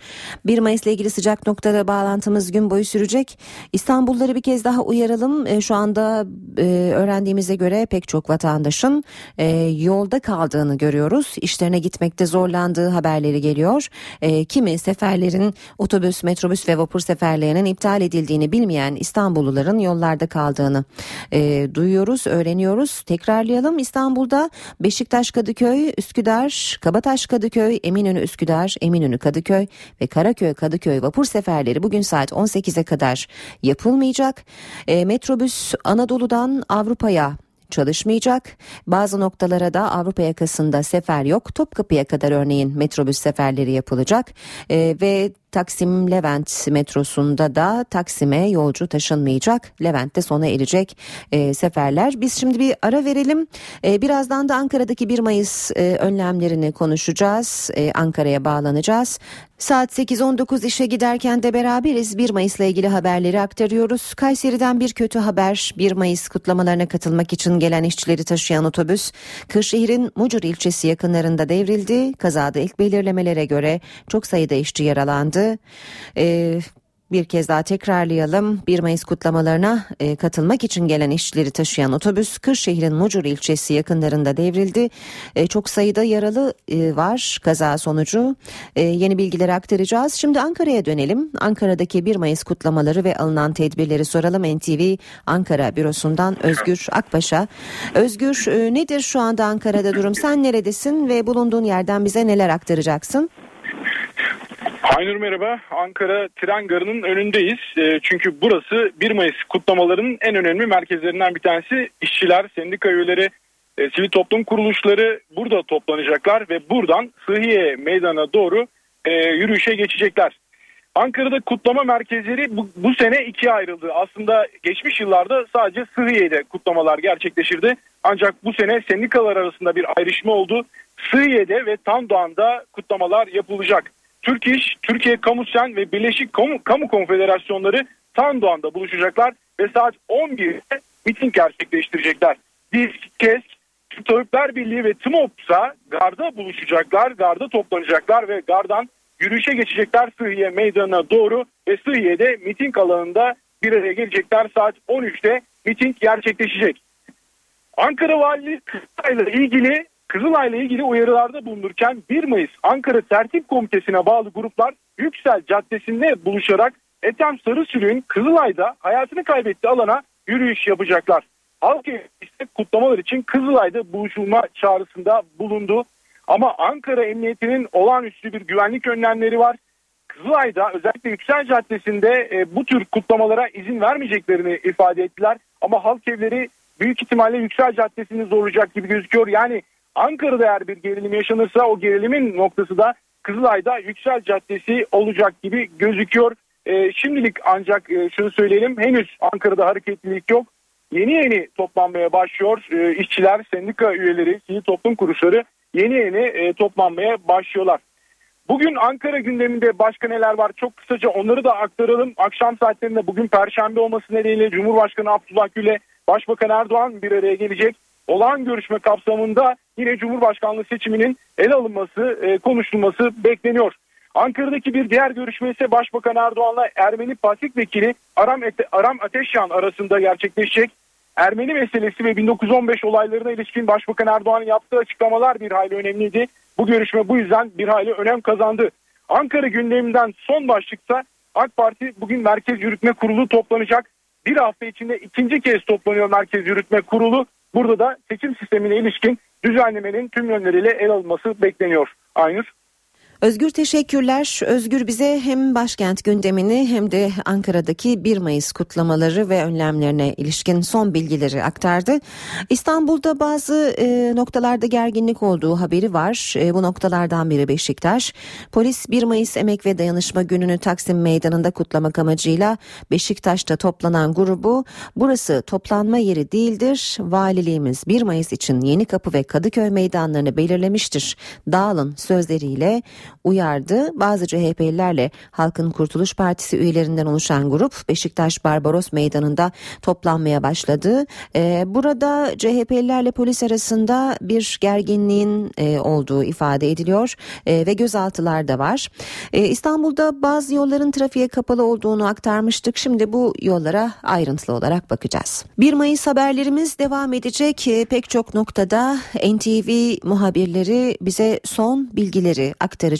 1 Mayıs ile ilgili sıcak noktada bağlantımız gün boyu sürecek. İstanbulları bir kez daha uyaralım. E, şu anda e, öğrendiğimize göre pek çok vatandaşın e, yolda kaldığını görüyoruz. İşlerine gitmekte zorlandığı haberleri geliyor. E, kimi seferlerin otobüs, metrobüs ve vapur seferlerinin iptal edildiğini bilmeyen İstanbullular yollarda kaldığını e, duyuyoruz, öğreniyoruz. Tekrarlayalım İstanbul'da Beşiktaş Kadıköy, Üsküdar, Kabataş Kadıköy, Eminönü Üsküdar, Eminönü Kadıköy ve Karaköy Kadıköy vapur seferleri bugün saat 18'e kadar yapılmayacak. E, metrobüs Anadolu'dan Avrupa'ya çalışmayacak. Bazı noktalara da Avrupa yakasında sefer yok. Topkapı'ya kadar örneğin metrobüs seferleri yapılacak ee, ve Taksim Levent metrosunda da Taksim'e yolcu taşınmayacak. Levent'te sona erecek e, seferler. Biz şimdi bir ara verelim. E, birazdan da Ankara'daki 1 Mayıs e, önlemlerini konuşacağız. E, Ankara'ya bağlanacağız. Saat 8.19 işe giderken de beraberiz. 1 Mayıs'la ilgili haberleri aktarıyoruz. Kayseri'den bir kötü haber. 1 Mayıs kutlamalarına katılmak için gelen işçileri taşıyan otobüs Kırşehir'in Mucur ilçesi yakınlarında devrildi. Kazada ilk belirlemelere göre çok sayıda işçi yaralandı. Ee, bir kez daha tekrarlayalım. 1 Mayıs kutlamalarına e, katılmak için gelen işçileri taşıyan otobüs Kırşehir'in Mucur ilçesi yakınlarında devrildi. E, çok sayıda yaralı e, var kaza sonucu. E, yeni bilgileri aktaracağız. Şimdi Ankara'ya dönelim. Ankara'daki 1 Mayıs kutlamaları ve alınan tedbirleri soralım NTV Ankara bürosundan Özgür Akbaş'a. Özgür e, nedir şu anda Ankara'da durum? Sen neredesin ve bulunduğun yerden bize neler aktaracaksın? Aynur merhaba. Ankara tren garının önündeyiz. E, çünkü burası 1 Mayıs kutlamalarının en önemli merkezlerinden bir tanesi. İşçiler, sendika üyeleri E, sivil toplum kuruluşları burada toplanacaklar ve buradan Sıhhiye Meydanı'na doğru e, yürüyüşe geçecekler. Ankara'da kutlama merkezleri bu, bu sene ikiye ayrıldı. Aslında geçmiş yıllarda sadece Sıhhiye'de kutlamalar gerçekleşirdi. Ancak bu sene sendikalar arasında bir ayrışma oldu. Sıhhiye'de ve Tandoğan'da kutlamalar yapılacak. Türk İş, Türkiye Kamusen ve Birleşik Kamu, Kamu Konfederasyonları Tandoğan'da buluşacaklar ve saat 11'de miting gerçekleştirecekler. Disk, KESK, Türk Tabipler Birliği ve TMOPS'a Garda buluşacaklar, Garda toplanacaklar ve Gardan yürüyüşe geçecekler Sıhhiye Meydanı'na doğru ve Sıhhiye'de miting alanında bir araya gelecekler. Saat 13'te miting gerçekleşecek. Ankara Valiliği Kızılay'la ilgili Kızılay'la ilgili uyarılarda bulunurken 1 Mayıs Ankara Tertip Komitesi'ne bağlı gruplar Yüksel Caddesi'nde buluşarak Ethem Sarısülüğün Kızılay'da hayatını kaybettiği alana yürüyüş yapacaklar. Halk ise kutlamalar için Kızılay'da buluşulma çağrısında bulundu. Ama Ankara Emniyeti'nin olağanüstü bir güvenlik önlemleri var. Kızılay'da özellikle Yüksel Caddesi'nde e, bu tür kutlamalara izin vermeyeceklerini ifade ettiler. Ama halk evleri büyük ihtimalle Yüksel Caddesi'ni zorlayacak gibi gözüküyor. Yani Ankara'da eğer bir gerilim yaşanırsa o gerilimin noktası da Kızılay'da Yüksel Caddesi olacak gibi gözüküyor. E, şimdilik ancak e, şunu söyleyelim henüz Ankara'da hareketlilik yok. Yeni yeni toplanmaya başlıyor e, işçiler, sendika üyeleri, sivil toplum kuruluşları yeni yeni e, toplanmaya başlıyorlar. Bugün Ankara gündeminde başka neler var çok kısaca onları da aktaralım. Akşam saatlerinde bugün Perşembe olması nedeniyle Cumhurbaşkanı Abdullah Gül'e Başbakan Erdoğan bir araya gelecek. Olağan görüşme kapsamında yine Cumhurbaşkanlığı seçiminin ele alınması, e, konuşulması bekleniyor. Ankara'daki bir diğer görüşme ise Başbakan Erdoğan'la Ermeni Pasik Vekili Aram, Ete, Aram Ateşyan arasında gerçekleşecek. Ermeni meselesi ve 1915 olaylarına ilişkin Başbakan Erdoğan'ın yaptığı açıklamalar bir hayli önemliydi. Bu görüşme bu yüzden bir hayli önem kazandı. Ankara gündeminden son başlıkta AK Parti bugün Merkez Yürütme Kurulu toplanacak. Bir hafta içinde ikinci kez toplanıyor Merkez Yürütme Kurulu. Burada da seçim sistemine ilişkin düzenlemenin tüm yönleriyle el alınması bekleniyor. Aynur. Özgür teşekkürler. Özgür bize hem başkent gündemini hem de Ankara'daki 1 Mayıs kutlamaları ve önlemlerine ilişkin son bilgileri aktardı. İstanbul'da bazı e, noktalarda gerginlik olduğu haberi var. E, bu noktalardan biri Beşiktaş. Polis 1 Mayıs Emek ve Dayanışma Günü'nü Taksim Meydanı'nda kutlamak amacıyla Beşiktaş'ta toplanan grubu burası toplanma yeri değildir. Valiliğimiz 1 Mayıs için Yeni Kapı ve Kadıköy meydanlarını belirlemiştir. Dağılın sözleriyle uyardı. Bazı CHP'lilerle Halkın Kurtuluş Partisi üyelerinden oluşan grup Beşiktaş Barbaros Meydanı'nda toplanmaya başladı. Ee, burada CHP'lilerle polis arasında bir gerginliğin e, olduğu ifade ediliyor e, ve gözaltılar da var. E, İstanbul'da bazı yolların trafiğe kapalı olduğunu aktarmıştık. Şimdi bu yollara ayrıntılı olarak bakacağız. 1 Mayıs haberlerimiz devam edecek. E, pek çok noktada NTV muhabirleri bize son bilgileri aktaracak.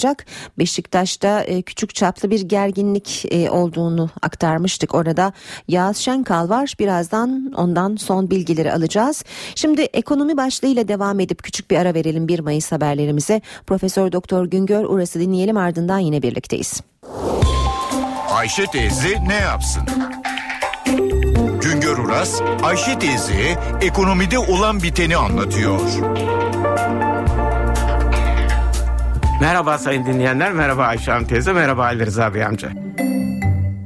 Beşiktaş'ta e, küçük çaplı bir gerginlik e, olduğunu aktarmıştık. Orada Yağız Şenkal var. Birazdan ondan son bilgileri alacağız. Şimdi ekonomi başlığıyla devam edip küçük bir ara verelim 1 Mayıs haberlerimize. Profesör Doktor Güngör Uras'ı dinleyelim ardından yine birlikteyiz. Ayşe teyze ne yapsın? Güngör Uras, Ayşe teyze ekonomide olan biteni anlatıyor. Merhaba sayın dinleyenler, merhaba Ayşe Hanım teyze, merhaba Ali Rıza Bey amca.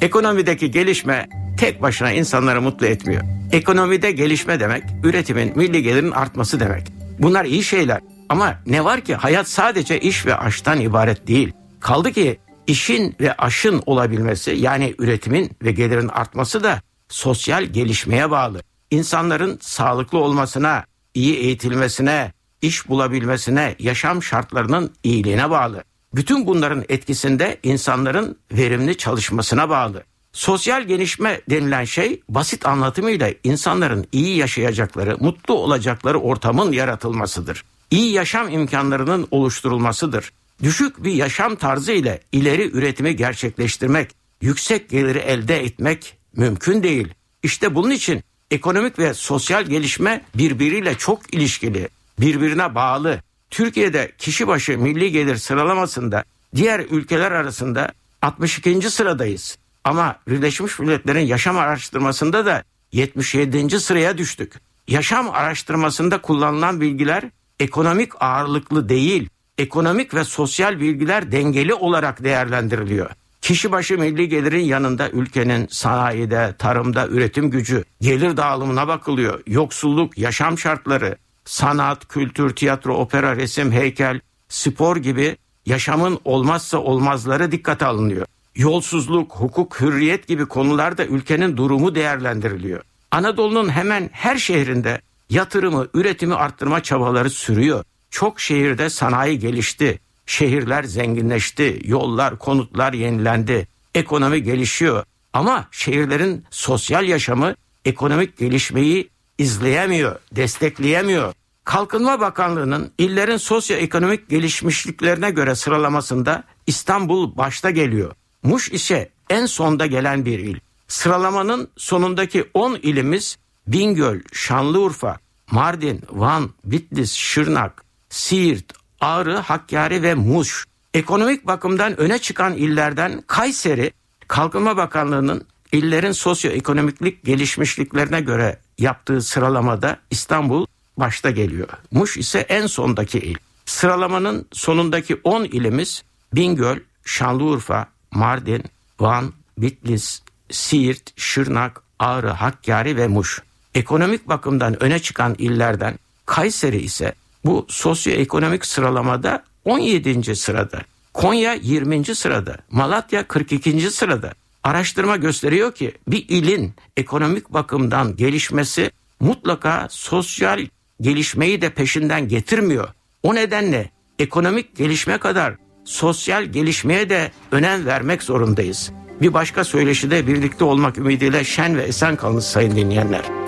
Ekonomideki gelişme tek başına insanları mutlu etmiyor. Ekonomide gelişme demek, üretimin, milli gelirin artması demek. Bunlar iyi şeyler ama ne var ki hayat sadece iş ve aştan ibaret değil. Kaldı ki işin ve aşın olabilmesi yani üretimin ve gelirin artması da sosyal gelişmeye bağlı. İnsanların sağlıklı olmasına, iyi eğitilmesine, iş bulabilmesine, yaşam şartlarının iyiliğine bağlı. Bütün bunların etkisinde insanların verimli çalışmasına bağlı. Sosyal gelişme denilen şey basit anlatımıyla insanların iyi yaşayacakları, mutlu olacakları ortamın yaratılmasıdır. İyi yaşam imkanlarının oluşturulmasıdır. Düşük bir yaşam tarzı ile ileri üretimi gerçekleştirmek, yüksek geliri elde etmek mümkün değil. İşte bunun için ekonomik ve sosyal gelişme birbiriyle çok ilişkili, birbirine bağlı. Türkiye'de kişi başı milli gelir sıralamasında diğer ülkeler arasında 62. sıradayız. Ama Birleşmiş Milletler'in yaşam araştırmasında da 77. sıraya düştük. yaşam araştırmasında kullanılan bilgiler ekonomik ağırlıklı değil, ekonomik ve sosyal bilgiler dengeli olarak değerlendiriliyor. Kişi başı milli gelirin yanında ülkenin sanayide, tarımda üretim gücü, gelir dağılımına bakılıyor. Yoksulluk, yaşam şartları, sanat, kültür, tiyatro, opera, resim, heykel, spor gibi yaşamın olmazsa olmazları dikkate alınıyor. Yolsuzluk, hukuk, hürriyet gibi konularda ülkenin durumu değerlendiriliyor. Anadolu'nun hemen her şehrinde yatırımı, üretimi arttırma çabaları sürüyor. Çok şehirde sanayi gelişti. Şehirler zenginleşti, yollar, konutlar yenilendi, ekonomi gelişiyor. Ama şehirlerin sosyal yaşamı ekonomik gelişmeyi izleyemiyor, destekleyemiyor. Kalkınma Bakanlığı'nın illerin sosyoekonomik gelişmişliklerine göre sıralamasında İstanbul başta geliyor. Muş ise en sonda gelen bir il. Sıralamanın sonundaki 10 ilimiz Bingöl, Şanlıurfa, Mardin, Van, Bitlis, Şırnak, Siirt, Ağrı, Hakkari ve Muş. Ekonomik bakımdan öne çıkan illerden Kayseri, Kalkınma Bakanlığı'nın illerin sosyoekonomiklik gelişmişliklerine göre yaptığı sıralamada İstanbul başta geliyor. Muş ise en sondaki il. Sıralamanın sonundaki 10 ilimiz Bingöl, Şanlıurfa, Mardin, Van, Bitlis, Siirt, Şırnak, Ağrı, Hakkari ve Muş. Ekonomik bakımdan öne çıkan illerden Kayseri ise bu sosyoekonomik sıralamada 17. sırada. Konya 20. sırada. Malatya 42. sırada. Araştırma gösteriyor ki bir ilin ekonomik bakımdan gelişmesi mutlaka sosyal gelişmeyi de peşinden getirmiyor. O nedenle ekonomik gelişme kadar sosyal gelişmeye de önem vermek zorundayız. Bir başka söyleşide birlikte olmak ümidiyle şen ve esen kalınız sayın dinleyenler.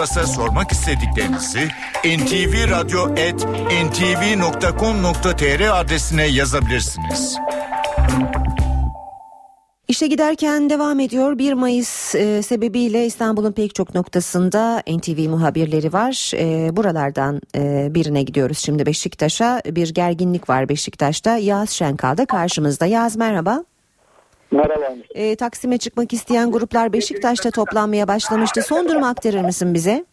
Uras'a sormak istediklerinizi ntvradio.ntv.com.tr adresine yazabilirsiniz. İşe giderken devam ediyor. 1 Mayıs e, sebebiyle İstanbul'un pek çok noktasında NTV muhabirleri var. E, buralardan e, birine gidiyoruz şimdi Beşiktaş'a. Bir gerginlik var Beşiktaş'ta. Yağız Şenkal da karşımızda. Yağız merhaba. Merhaba. E, Taksim'e çıkmak isteyen gruplar Beşiktaş'ta toplanmaya başlamıştı. Son durumu aktarır mısın bize?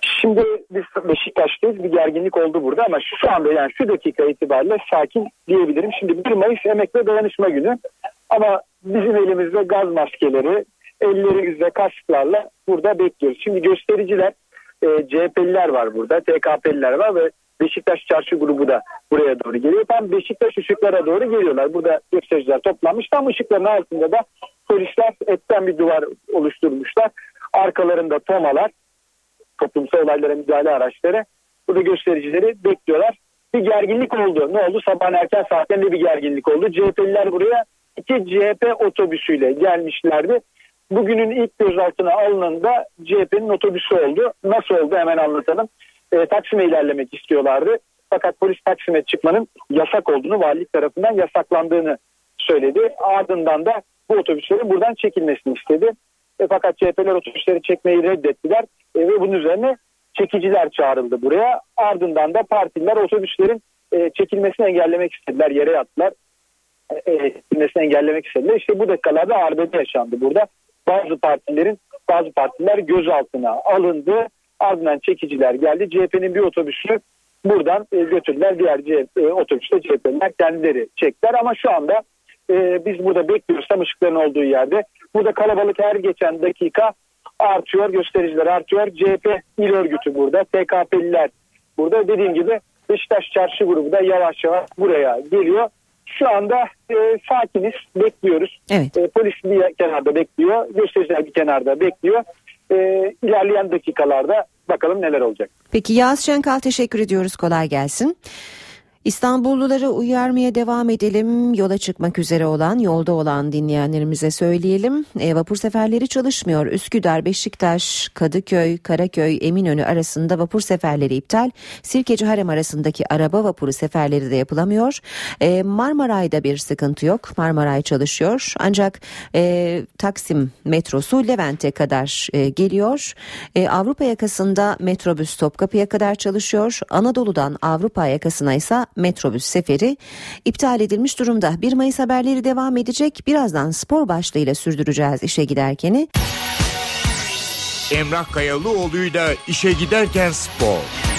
Şimdi biz Beşiktaş'tayız. Bir gerginlik oldu burada ama şu anda yani şu dakika itibariyle sakin diyebilirim. Şimdi 1 Mayıs Emek ve Dayanışma Günü. Ama bizim elimizde gaz maskeleri, ellerimizde kasklarla burada bekliyoruz. Şimdi göstericiler, e, CHP'liler var burada, TKP'liler var ve Beşiktaş Çarşı grubu da buraya doğru geliyor. Tam Beşiktaş ışıklara doğru geliyorlar. Burada göstericiler toplanmış. Tam ışıkların altında da polisler etten bir duvar oluşturmuşlar. Arkalarında tomalar, toplumsal olaylara müdahale araçları. Burada göstericileri bekliyorlar. Bir gerginlik oldu. Ne oldu? Sabahın erken saatlerinde bir gerginlik oldu. CHP'liler buraya iki CHP otobüsüyle gelmişlerdi. Bugünün ilk gözaltına alınında CHP'nin otobüsü oldu. Nasıl oldu hemen anlatalım. E, Taksim'e ilerlemek istiyorlardı. Fakat polis Taksim'e çıkmanın yasak olduğunu, valilik tarafından yasaklandığını söyledi. Ardından da bu otobüslerin buradan çekilmesini istedi. E, fakat CHP'ler otobüsleri çekmeyi reddettiler e, ve bunun üzerine çekiciler çağrıldı buraya. Ardından da partiler otobüslerin e, çekilmesini engellemek istediler, yere yattılar edilmesini engellemek istediler. İşte bu dakikalarda arbede yaşandı burada. Bazı partilerin bazı partiler gözaltına alındı. Ardından çekiciler geldi. CHP'nin bir otobüsü buradan e, götürdüler. Diğer CHP, e, otobüste CHP'liler kendileri çektiler. Ama şu anda e, biz burada bekliyoruz tam ışıkların olduğu yerde. Burada kalabalık her geçen dakika artıyor. Göstericiler artıyor. CHP il örgütü burada. TKP'liler burada. Dediğim gibi Beşiktaş Çarşı grubu da yavaş yavaş buraya geliyor. Şu anda e, sakiniz, bekliyoruz. Evet. E, polis bir kenarda bekliyor, göstericiler bir kenarda bekliyor. E, ilerleyen dakikalarda bakalım neler olacak. Peki Yağız Şenkal teşekkür ediyoruz. Kolay gelsin. İstanbulluları uyarmaya devam edelim. Yola çıkmak üzere olan, yolda olan dinleyenlerimize söyleyelim. E, vapur seferleri çalışmıyor. Üsküdar, Beşiktaş, Kadıköy, Karaköy, Eminönü arasında vapur seferleri iptal. Sirkeci Harem arasındaki araba vapuru seferleri de yapılamıyor. E, Marmaray'da bir sıkıntı yok. Marmaray çalışıyor. Ancak e, Taksim metrosu Levent'e kadar e, geliyor. E, Avrupa yakasında metrobüs Topkapı'ya kadar çalışıyor. Anadolu'dan Avrupa yakasına ise metrobüs seferi iptal edilmiş durumda. 1 Mayıs haberleri devam edecek. Birazdan spor başlığıyla sürdüreceğiz işe giderkeni. Emrah Kayalıoğlu'yla işe giderken spor.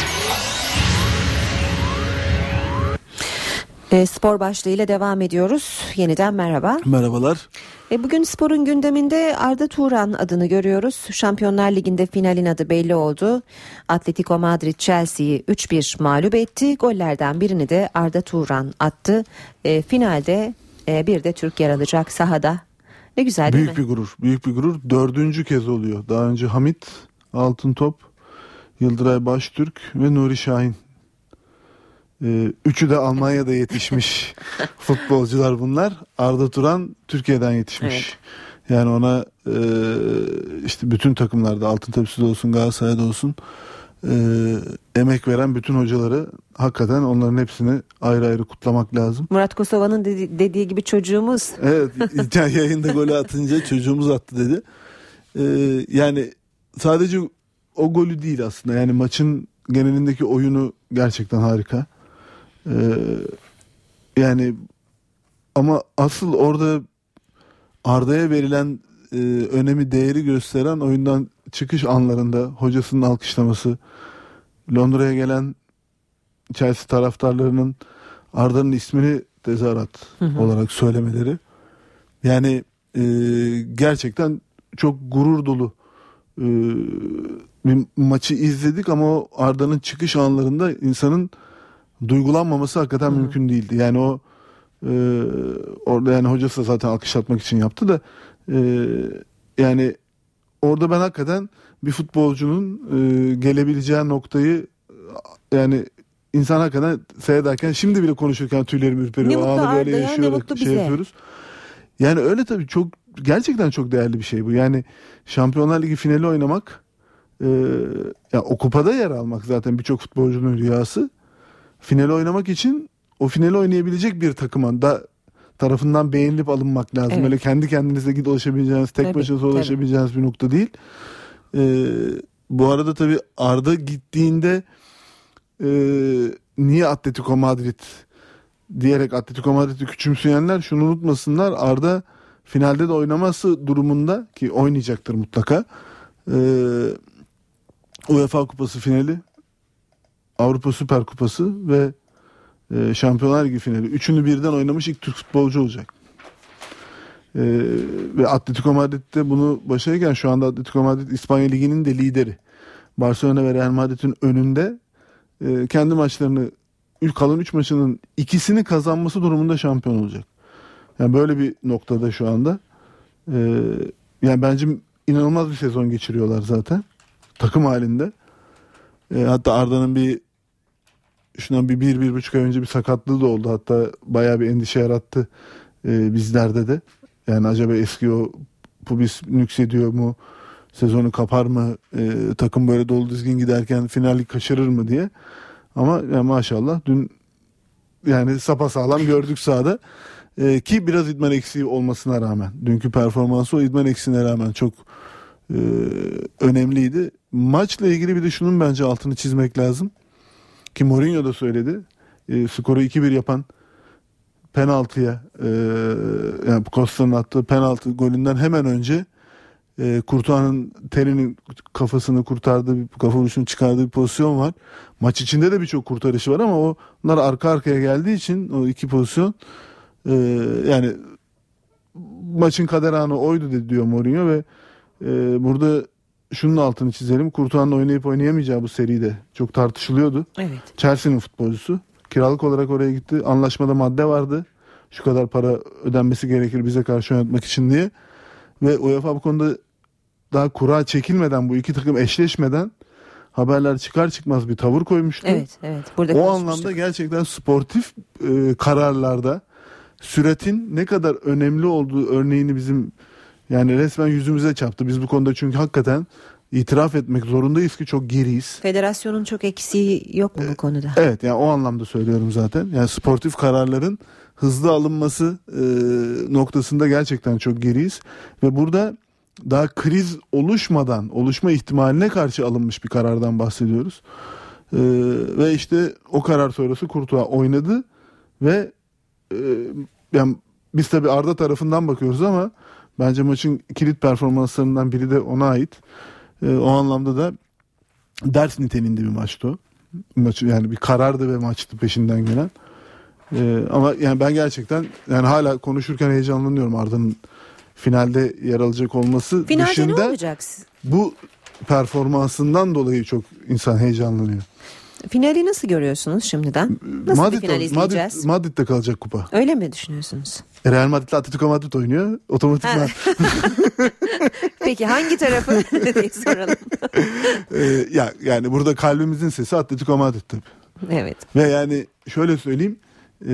E, spor başlığıyla devam ediyoruz. Yeniden merhaba. Merhabalar. E, bugün sporun gündeminde Arda Turan adını görüyoruz. Şampiyonlar Ligi'nde finalin adı belli oldu. Atletico Madrid Chelsea'yi 3-1 mağlup etti. Gollerden birini de Arda Turan attı. E, finalde e, bir de Türk yer alacak sahada. Ne güzel değil büyük mi? bir gurur. Büyük bir gurur. Dördüncü kez oluyor. Daha önce Hamit Altıntop, Yıldıray Baştürk ve Nuri Şahin. Ee, üçü de Almanya'da yetişmiş futbolcular bunlar. Arda Turan Türkiye'den yetişmiş. Yani ona e, işte bütün takımlarda Altın Tepsi'de olsun Galatasaray'da olsun e, emek veren bütün hocaları hakikaten onların hepsini ayrı ayrı kutlamak lazım. Murat Kosova'nın dedi- dediği gibi çocuğumuz. Evet yayında golü atınca çocuğumuz attı dedi. Ee, yani sadece o golü değil aslında yani maçın genelindeki oyunu gerçekten harika. Ee, yani ama asıl orada Arda'ya verilen e, önemi değeri gösteren oyundan çıkış anlarında hocasının alkışlaması Londra'ya gelen Chelsea taraftarlarının Arda'nın ismini tezahürat Hı hı. olarak söylemeleri yani e, gerçekten çok gurur dolu e, bir maçı izledik ama Arda'nın çıkış anlarında insanın duygulanmaması hakikaten mümkün değildi. Yani o e, orada yani hocası da zaten alkışlatmak için yaptı da e, yani orada ben hakikaten bir futbolcunun e, gelebileceği noktayı yani insan hakikaten seyrederken şimdi bile konuşurken tüylerim Ne ürperiyor. mutlu Anı böyle Arda'ya, ne yaşıyor, mutlu şey bize. yapıyoruz. Yani öyle tabii çok gerçekten çok değerli bir şey bu. Yani Şampiyonlar Ligi finali oynamak e, ya o kupada yer almak zaten birçok futbolcunun rüyası. Finali oynamak için o finali oynayabilecek bir takıma da tarafından beğenilip alınmak lazım. Evet. Öyle kendi kendinize gidip ulaşabileceğiniz, tek Tabii, başınıza tabii. ulaşabileceğiniz bir nokta değil. Ee, bu arada tabii Arda gittiğinde e, niye Atletico Madrid diyerek Atletico Madrid'i küçümseyenler şunu unutmasınlar. Arda finalde de oynaması durumunda ki oynayacaktır mutlaka. E, UEFA Kupası finali, Avrupa Süper Kupası ve e, Şampiyonlar Ligi finali. Üçünü birden oynamış ilk Türk futbolcu olacak. E, ve Atletico Madrid'de bunu başarırken şu anda Atletico Madrid İspanya Ligi'nin de lideri. Barcelona ve Real Madrid'in önünde e, kendi maçlarını kalan 3 maçının ikisini kazanması durumunda şampiyon olacak. Yani böyle bir noktada şu anda. E, yani bence inanılmaz bir sezon geçiriyorlar zaten. Takım halinde. E, hatta Arda'nın bir şundan bir, bir, bir buçuk ay önce bir sakatlığı da oldu. Hatta bayağı bir endişe yarattı e, bizlerde de. Yani acaba eski o pubis nüksediyor mu? Sezonu kapar mı? E, takım böyle dolu dizgin giderken finali kaçırır mı diye. Ama ya maşallah dün yani sapasağlam gördük sahada. E, ki biraz idman eksiği olmasına rağmen. Dünkü performansı o idman eksiğine rağmen çok e, önemliydi. Maçla ilgili bir de şunun bence altını çizmek lazım. Ki Mourinho da söyledi. E, skoru 2-1 yapan penaltıya e, yani Costa'nın attığı penaltı golünden hemen önce e, Kurtuğa'nın terinin kafasını kurtardığı bir kafa vuruşunu çıkardığı bir pozisyon var. Maç içinde de birçok kurtarışı var ama o bunlar arka arkaya geldiği için o iki pozisyon e, yani maçın kader anı oydu diyor Mourinho ve e, burada şunun altını çizelim. Kurtuğa'nın oynayıp oynayamayacağı bu seride çok tartışılıyordu. Evet. Chelsea'nin futbolcusu. Kiralık olarak oraya gitti. Anlaşmada madde vardı. Şu kadar para ödenmesi gerekir bize karşı oynatmak için diye. Ve UEFA bu konuda daha kura çekilmeden bu iki takım eşleşmeden haberler çıkar çıkmaz bir tavır koymuştu. Evet, evet. Burada o anlamda gerçekten sportif e, kararlarda süretin ne kadar önemli olduğu örneğini bizim yani resmen yüzümüze çarptı. Biz bu konuda çünkü hakikaten itiraf etmek zorundayız ki çok geriyiz. Federasyonun çok eksiği yok mu bu konuda? Evet yani o anlamda söylüyorum zaten. Yani sportif kararların hızlı alınması e, noktasında gerçekten çok geriyiz. Ve burada daha kriz oluşmadan, oluşma ihtimaline karşı alınmış bir karardan bahsediyoruz. Ee, ve işte o karar sonrası Kurtuğa oynadı ve e, yani biz tabi Arda tarafından bakıyoruz ama bence maçın kilit performanslarından biri de ona ait. Ee, o anlamda da ders niteliğinde bir maçtı o. Maçı yani bir karardı ve maçtı peşinden gelen. Ee, ama yani ben gerçekten yani hala konuşurken heyecanlanıyorum Arda'nın finalde yer alacak olması Finalde dışında ne olacak? bu performansından dolayı çok insan heyecanlanıyor. Finali nasıl görüyorsunuz şimdiden? Nasıl bir final Madrid, izleyeceğiz? Madrid, Madrid'de kalacak kupa. Öyle mi düşünüyorsunuz? Real Madrid'le Atletico Madrid oynuyor. Otomatikman. Peki hangi tarafı diye soralım. Ee, ya yani burada kalbimizin sesi Atletico Madrid tabii. Evet. Ve yani şöyle söyleyeyim. e,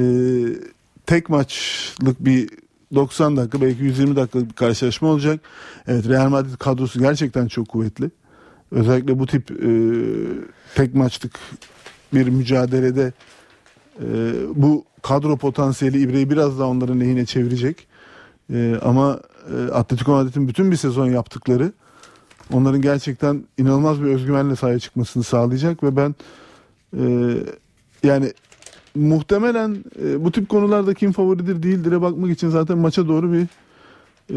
tek maçlık bir 90 dakika belki 120 dakikalık bir karşılaşma olacak. Evet Real Madrid kadrosu gerçekten çok kuvvetli. Özellikle bu tip e, tek maçlık bir mücadelede e, bu kadro potansiyeli İbre'yi biraz daha onların lehine çevirecek. E, ama e, Atletico Madrid'in bütün bir sezon yaptıkları onların gerçekten inanılmaz bir özgüvenle sahaya çıkmasını sağlayacak ve ben e, yani muhtemelen e, bu tip konularda kim favoridir değildir'e bakmak için zaten maça doğru bir e,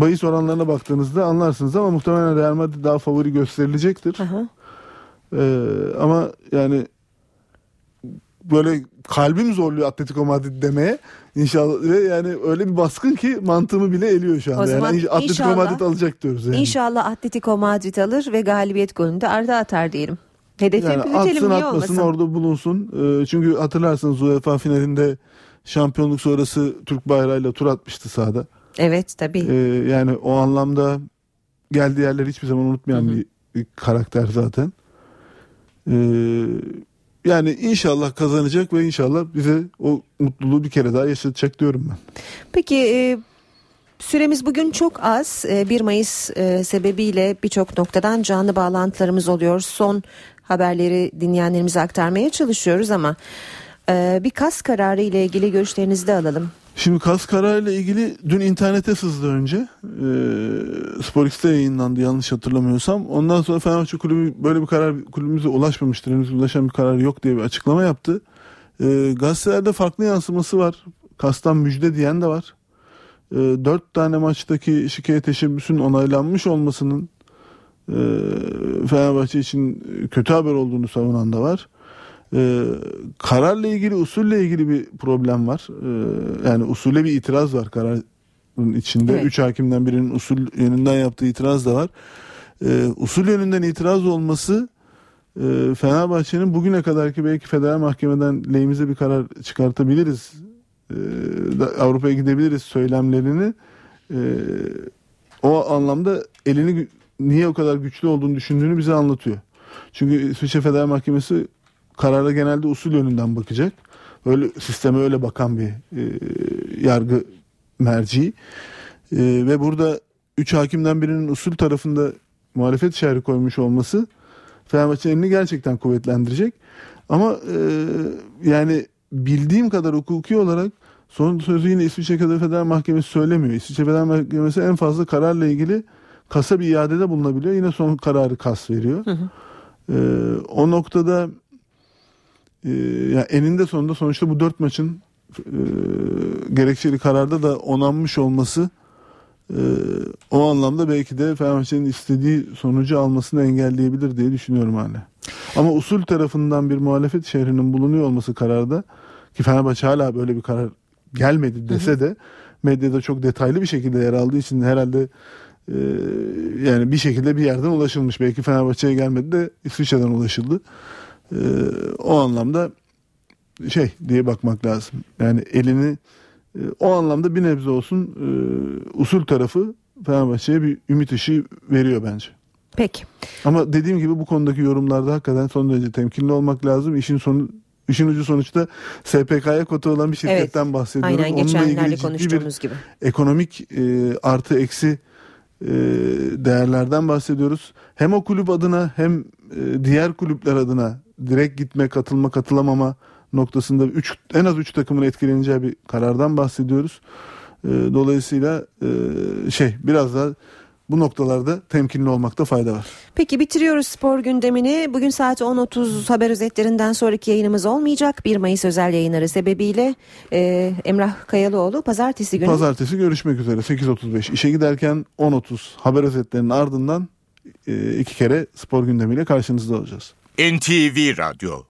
bahis oranlarına baktığınızda anlarsınız ama muhtemelen Real Madrid daha favori gösterilecektir. E, ama yani böyle kalbim zorluyor Atletico Madrid demeye. İnşallah ve yani öyle bir baskın ki mantığımı bile eliyor şu anda. O zaman yani Atletico inşallah- Madrid alacak diyoruz yani. İnşallah Atletico Madrid alır ve galibiyet golünü de Arda atar diyelim. Hedefi Yani büyütelim atsın niye atmasın olmasın? orada bulunsun. Ee, çünkü hatırlarsınız UEFA finalinde şampiyonluk sonrası Türk bayrağıyla tur atmıştı sahada. Evet tabii. Ee, yani o anlamda geldiği yerleri hiçbir zaman unutmayan bir, bir karakter zaten. Ee, yani inşallah kazanacak ve inşallah bize o mutluluğu bir kere daha yaşatacak diyorum ben. Peki e, süremiz bugün çok az. E, 1 Mayıs e, sebebiyle birçok noktadan canlı bağlantılarımız oluyor. Son haberleri dinleyenlerimize aktarmaya çalışıyoruz ama e, bir kas kararı ile ilgili görüşlerinizi de alalım. Şimdi kas kararıyla ilgili dün internete sızdı önce. Ee, Spor X'te yayınlandı yanlış hatırlamıyorsam. Ondan sonra Fenerbahçe Kulübü böyle bir karar kulübümüze ulaşmamıştır. Henüz ulaşan bir karar yok diye bir açıklama yaptı. Ee, gazetelerde farklı yansıması var. Kastan müjde diyen de var. Ee, dört tane maçtaki şikayet teşebbüsün onaylanmış olmasının e, Fenerbahçe için kötü haber olduğunu savunan da var. Ee, kararla ilgili usulle ilgili bir problem var. Ee, yani usule bir itiraz var kararın içinde. Evet. Üç hakimden birinin usul yönünden yaptığı itiraz da var. Ee, usul yönünden itiraz olması e, Fenerbahçe'nin bugüne kadarki belki federal mahkemeden lehimize bir karar çıkartabiliriz. Ee, Avrupa'ya gidebiliriz söylemlerini e, o anlamda elini niye o kadar güçlü olduğunu düşündüğünü bize anlatıyor. Çünkü İsviçre Federal Mahkemesi karara genelde usul yönünden bakacak. Öyle sisteme öyle bakan bir e, yargı merci. E, ve burada üç hakimden birinin usul tarafında muhalefet şerhi koymuş olması Fenerbahçe'nin elini gerçekten kuvvetlendirecek. Ama e, yani bildiğim kadar hukuki olarak son sözü yine İsviçre Federal Mahkemesi söylemiyor. İsviçre Federal Mahkemesi en fazla kararla ilgili kasa bir iadede bulunabiliyor. Yine son kararı kas veriyor. E, o noktada e, yani eninde sonunda sonuçta bu dört maçın e, gerekçeli kararda da onanmış olması e, o anlamda belki de Fenerbahçe'nin istediği sonucu almasını engelleyebilir diye düşünüyorum hala. Ama usul tarafından bir muhalefet şehrinin bulunuyor olması kararda ki Fenerbahçe hala böyle bir karar gelmedi dese de medyada çok detaylı bir şekilde yer aldığı için herhalde e, yani bir şekilde bir yerden ulaşılmış. Belki Fenerbahçe'ye gelmedi de İsviçre'den ulaşıldı. E, o anlamda şey diye bakmak lazım. Yani elini e, o anlamda bir nebze olsun e, usul tarafı Fenerbahçe'ye bir ümit ışığı veriyor bence. Peki. Ama dediğim gibi bu konudaki yorumlarda hakikaten son derece temkinli olmak lazım. İşin sonu işin ucu sonuçta SPK'ya kota olan bir şirketten bahsediyoruz. Aynen Onunla ilgili konuştuğumuz gibi. ekonomik e, artı eksi e, değerlerden bahsediyoruz. Hem o kulüp adına hem diğer kulüpler adına direkt gitme, katılma, katılamama noktasında üç, en az 3 takımın etkileneceği bir karardan bahsediyoruz. E, dolayısıyla e, şey biraz daha bu noktalarda temkinli olmakta fayda var. Peki bitiriyoruz spor gündemini. Bugün saat 10.30 haber özetlerinden sonraki yayınımız olmayacak. 1 Mayıs özel yayınları sebebiyle e, Emrah Kayalıoğlu pazartesi günü. Pazartesi görüşmek üzere 8.35 işe giderken 10.30 haber özetlerinin ardından e, iki kere spor gündemiyle karşınızda olacağız. NTV Radyo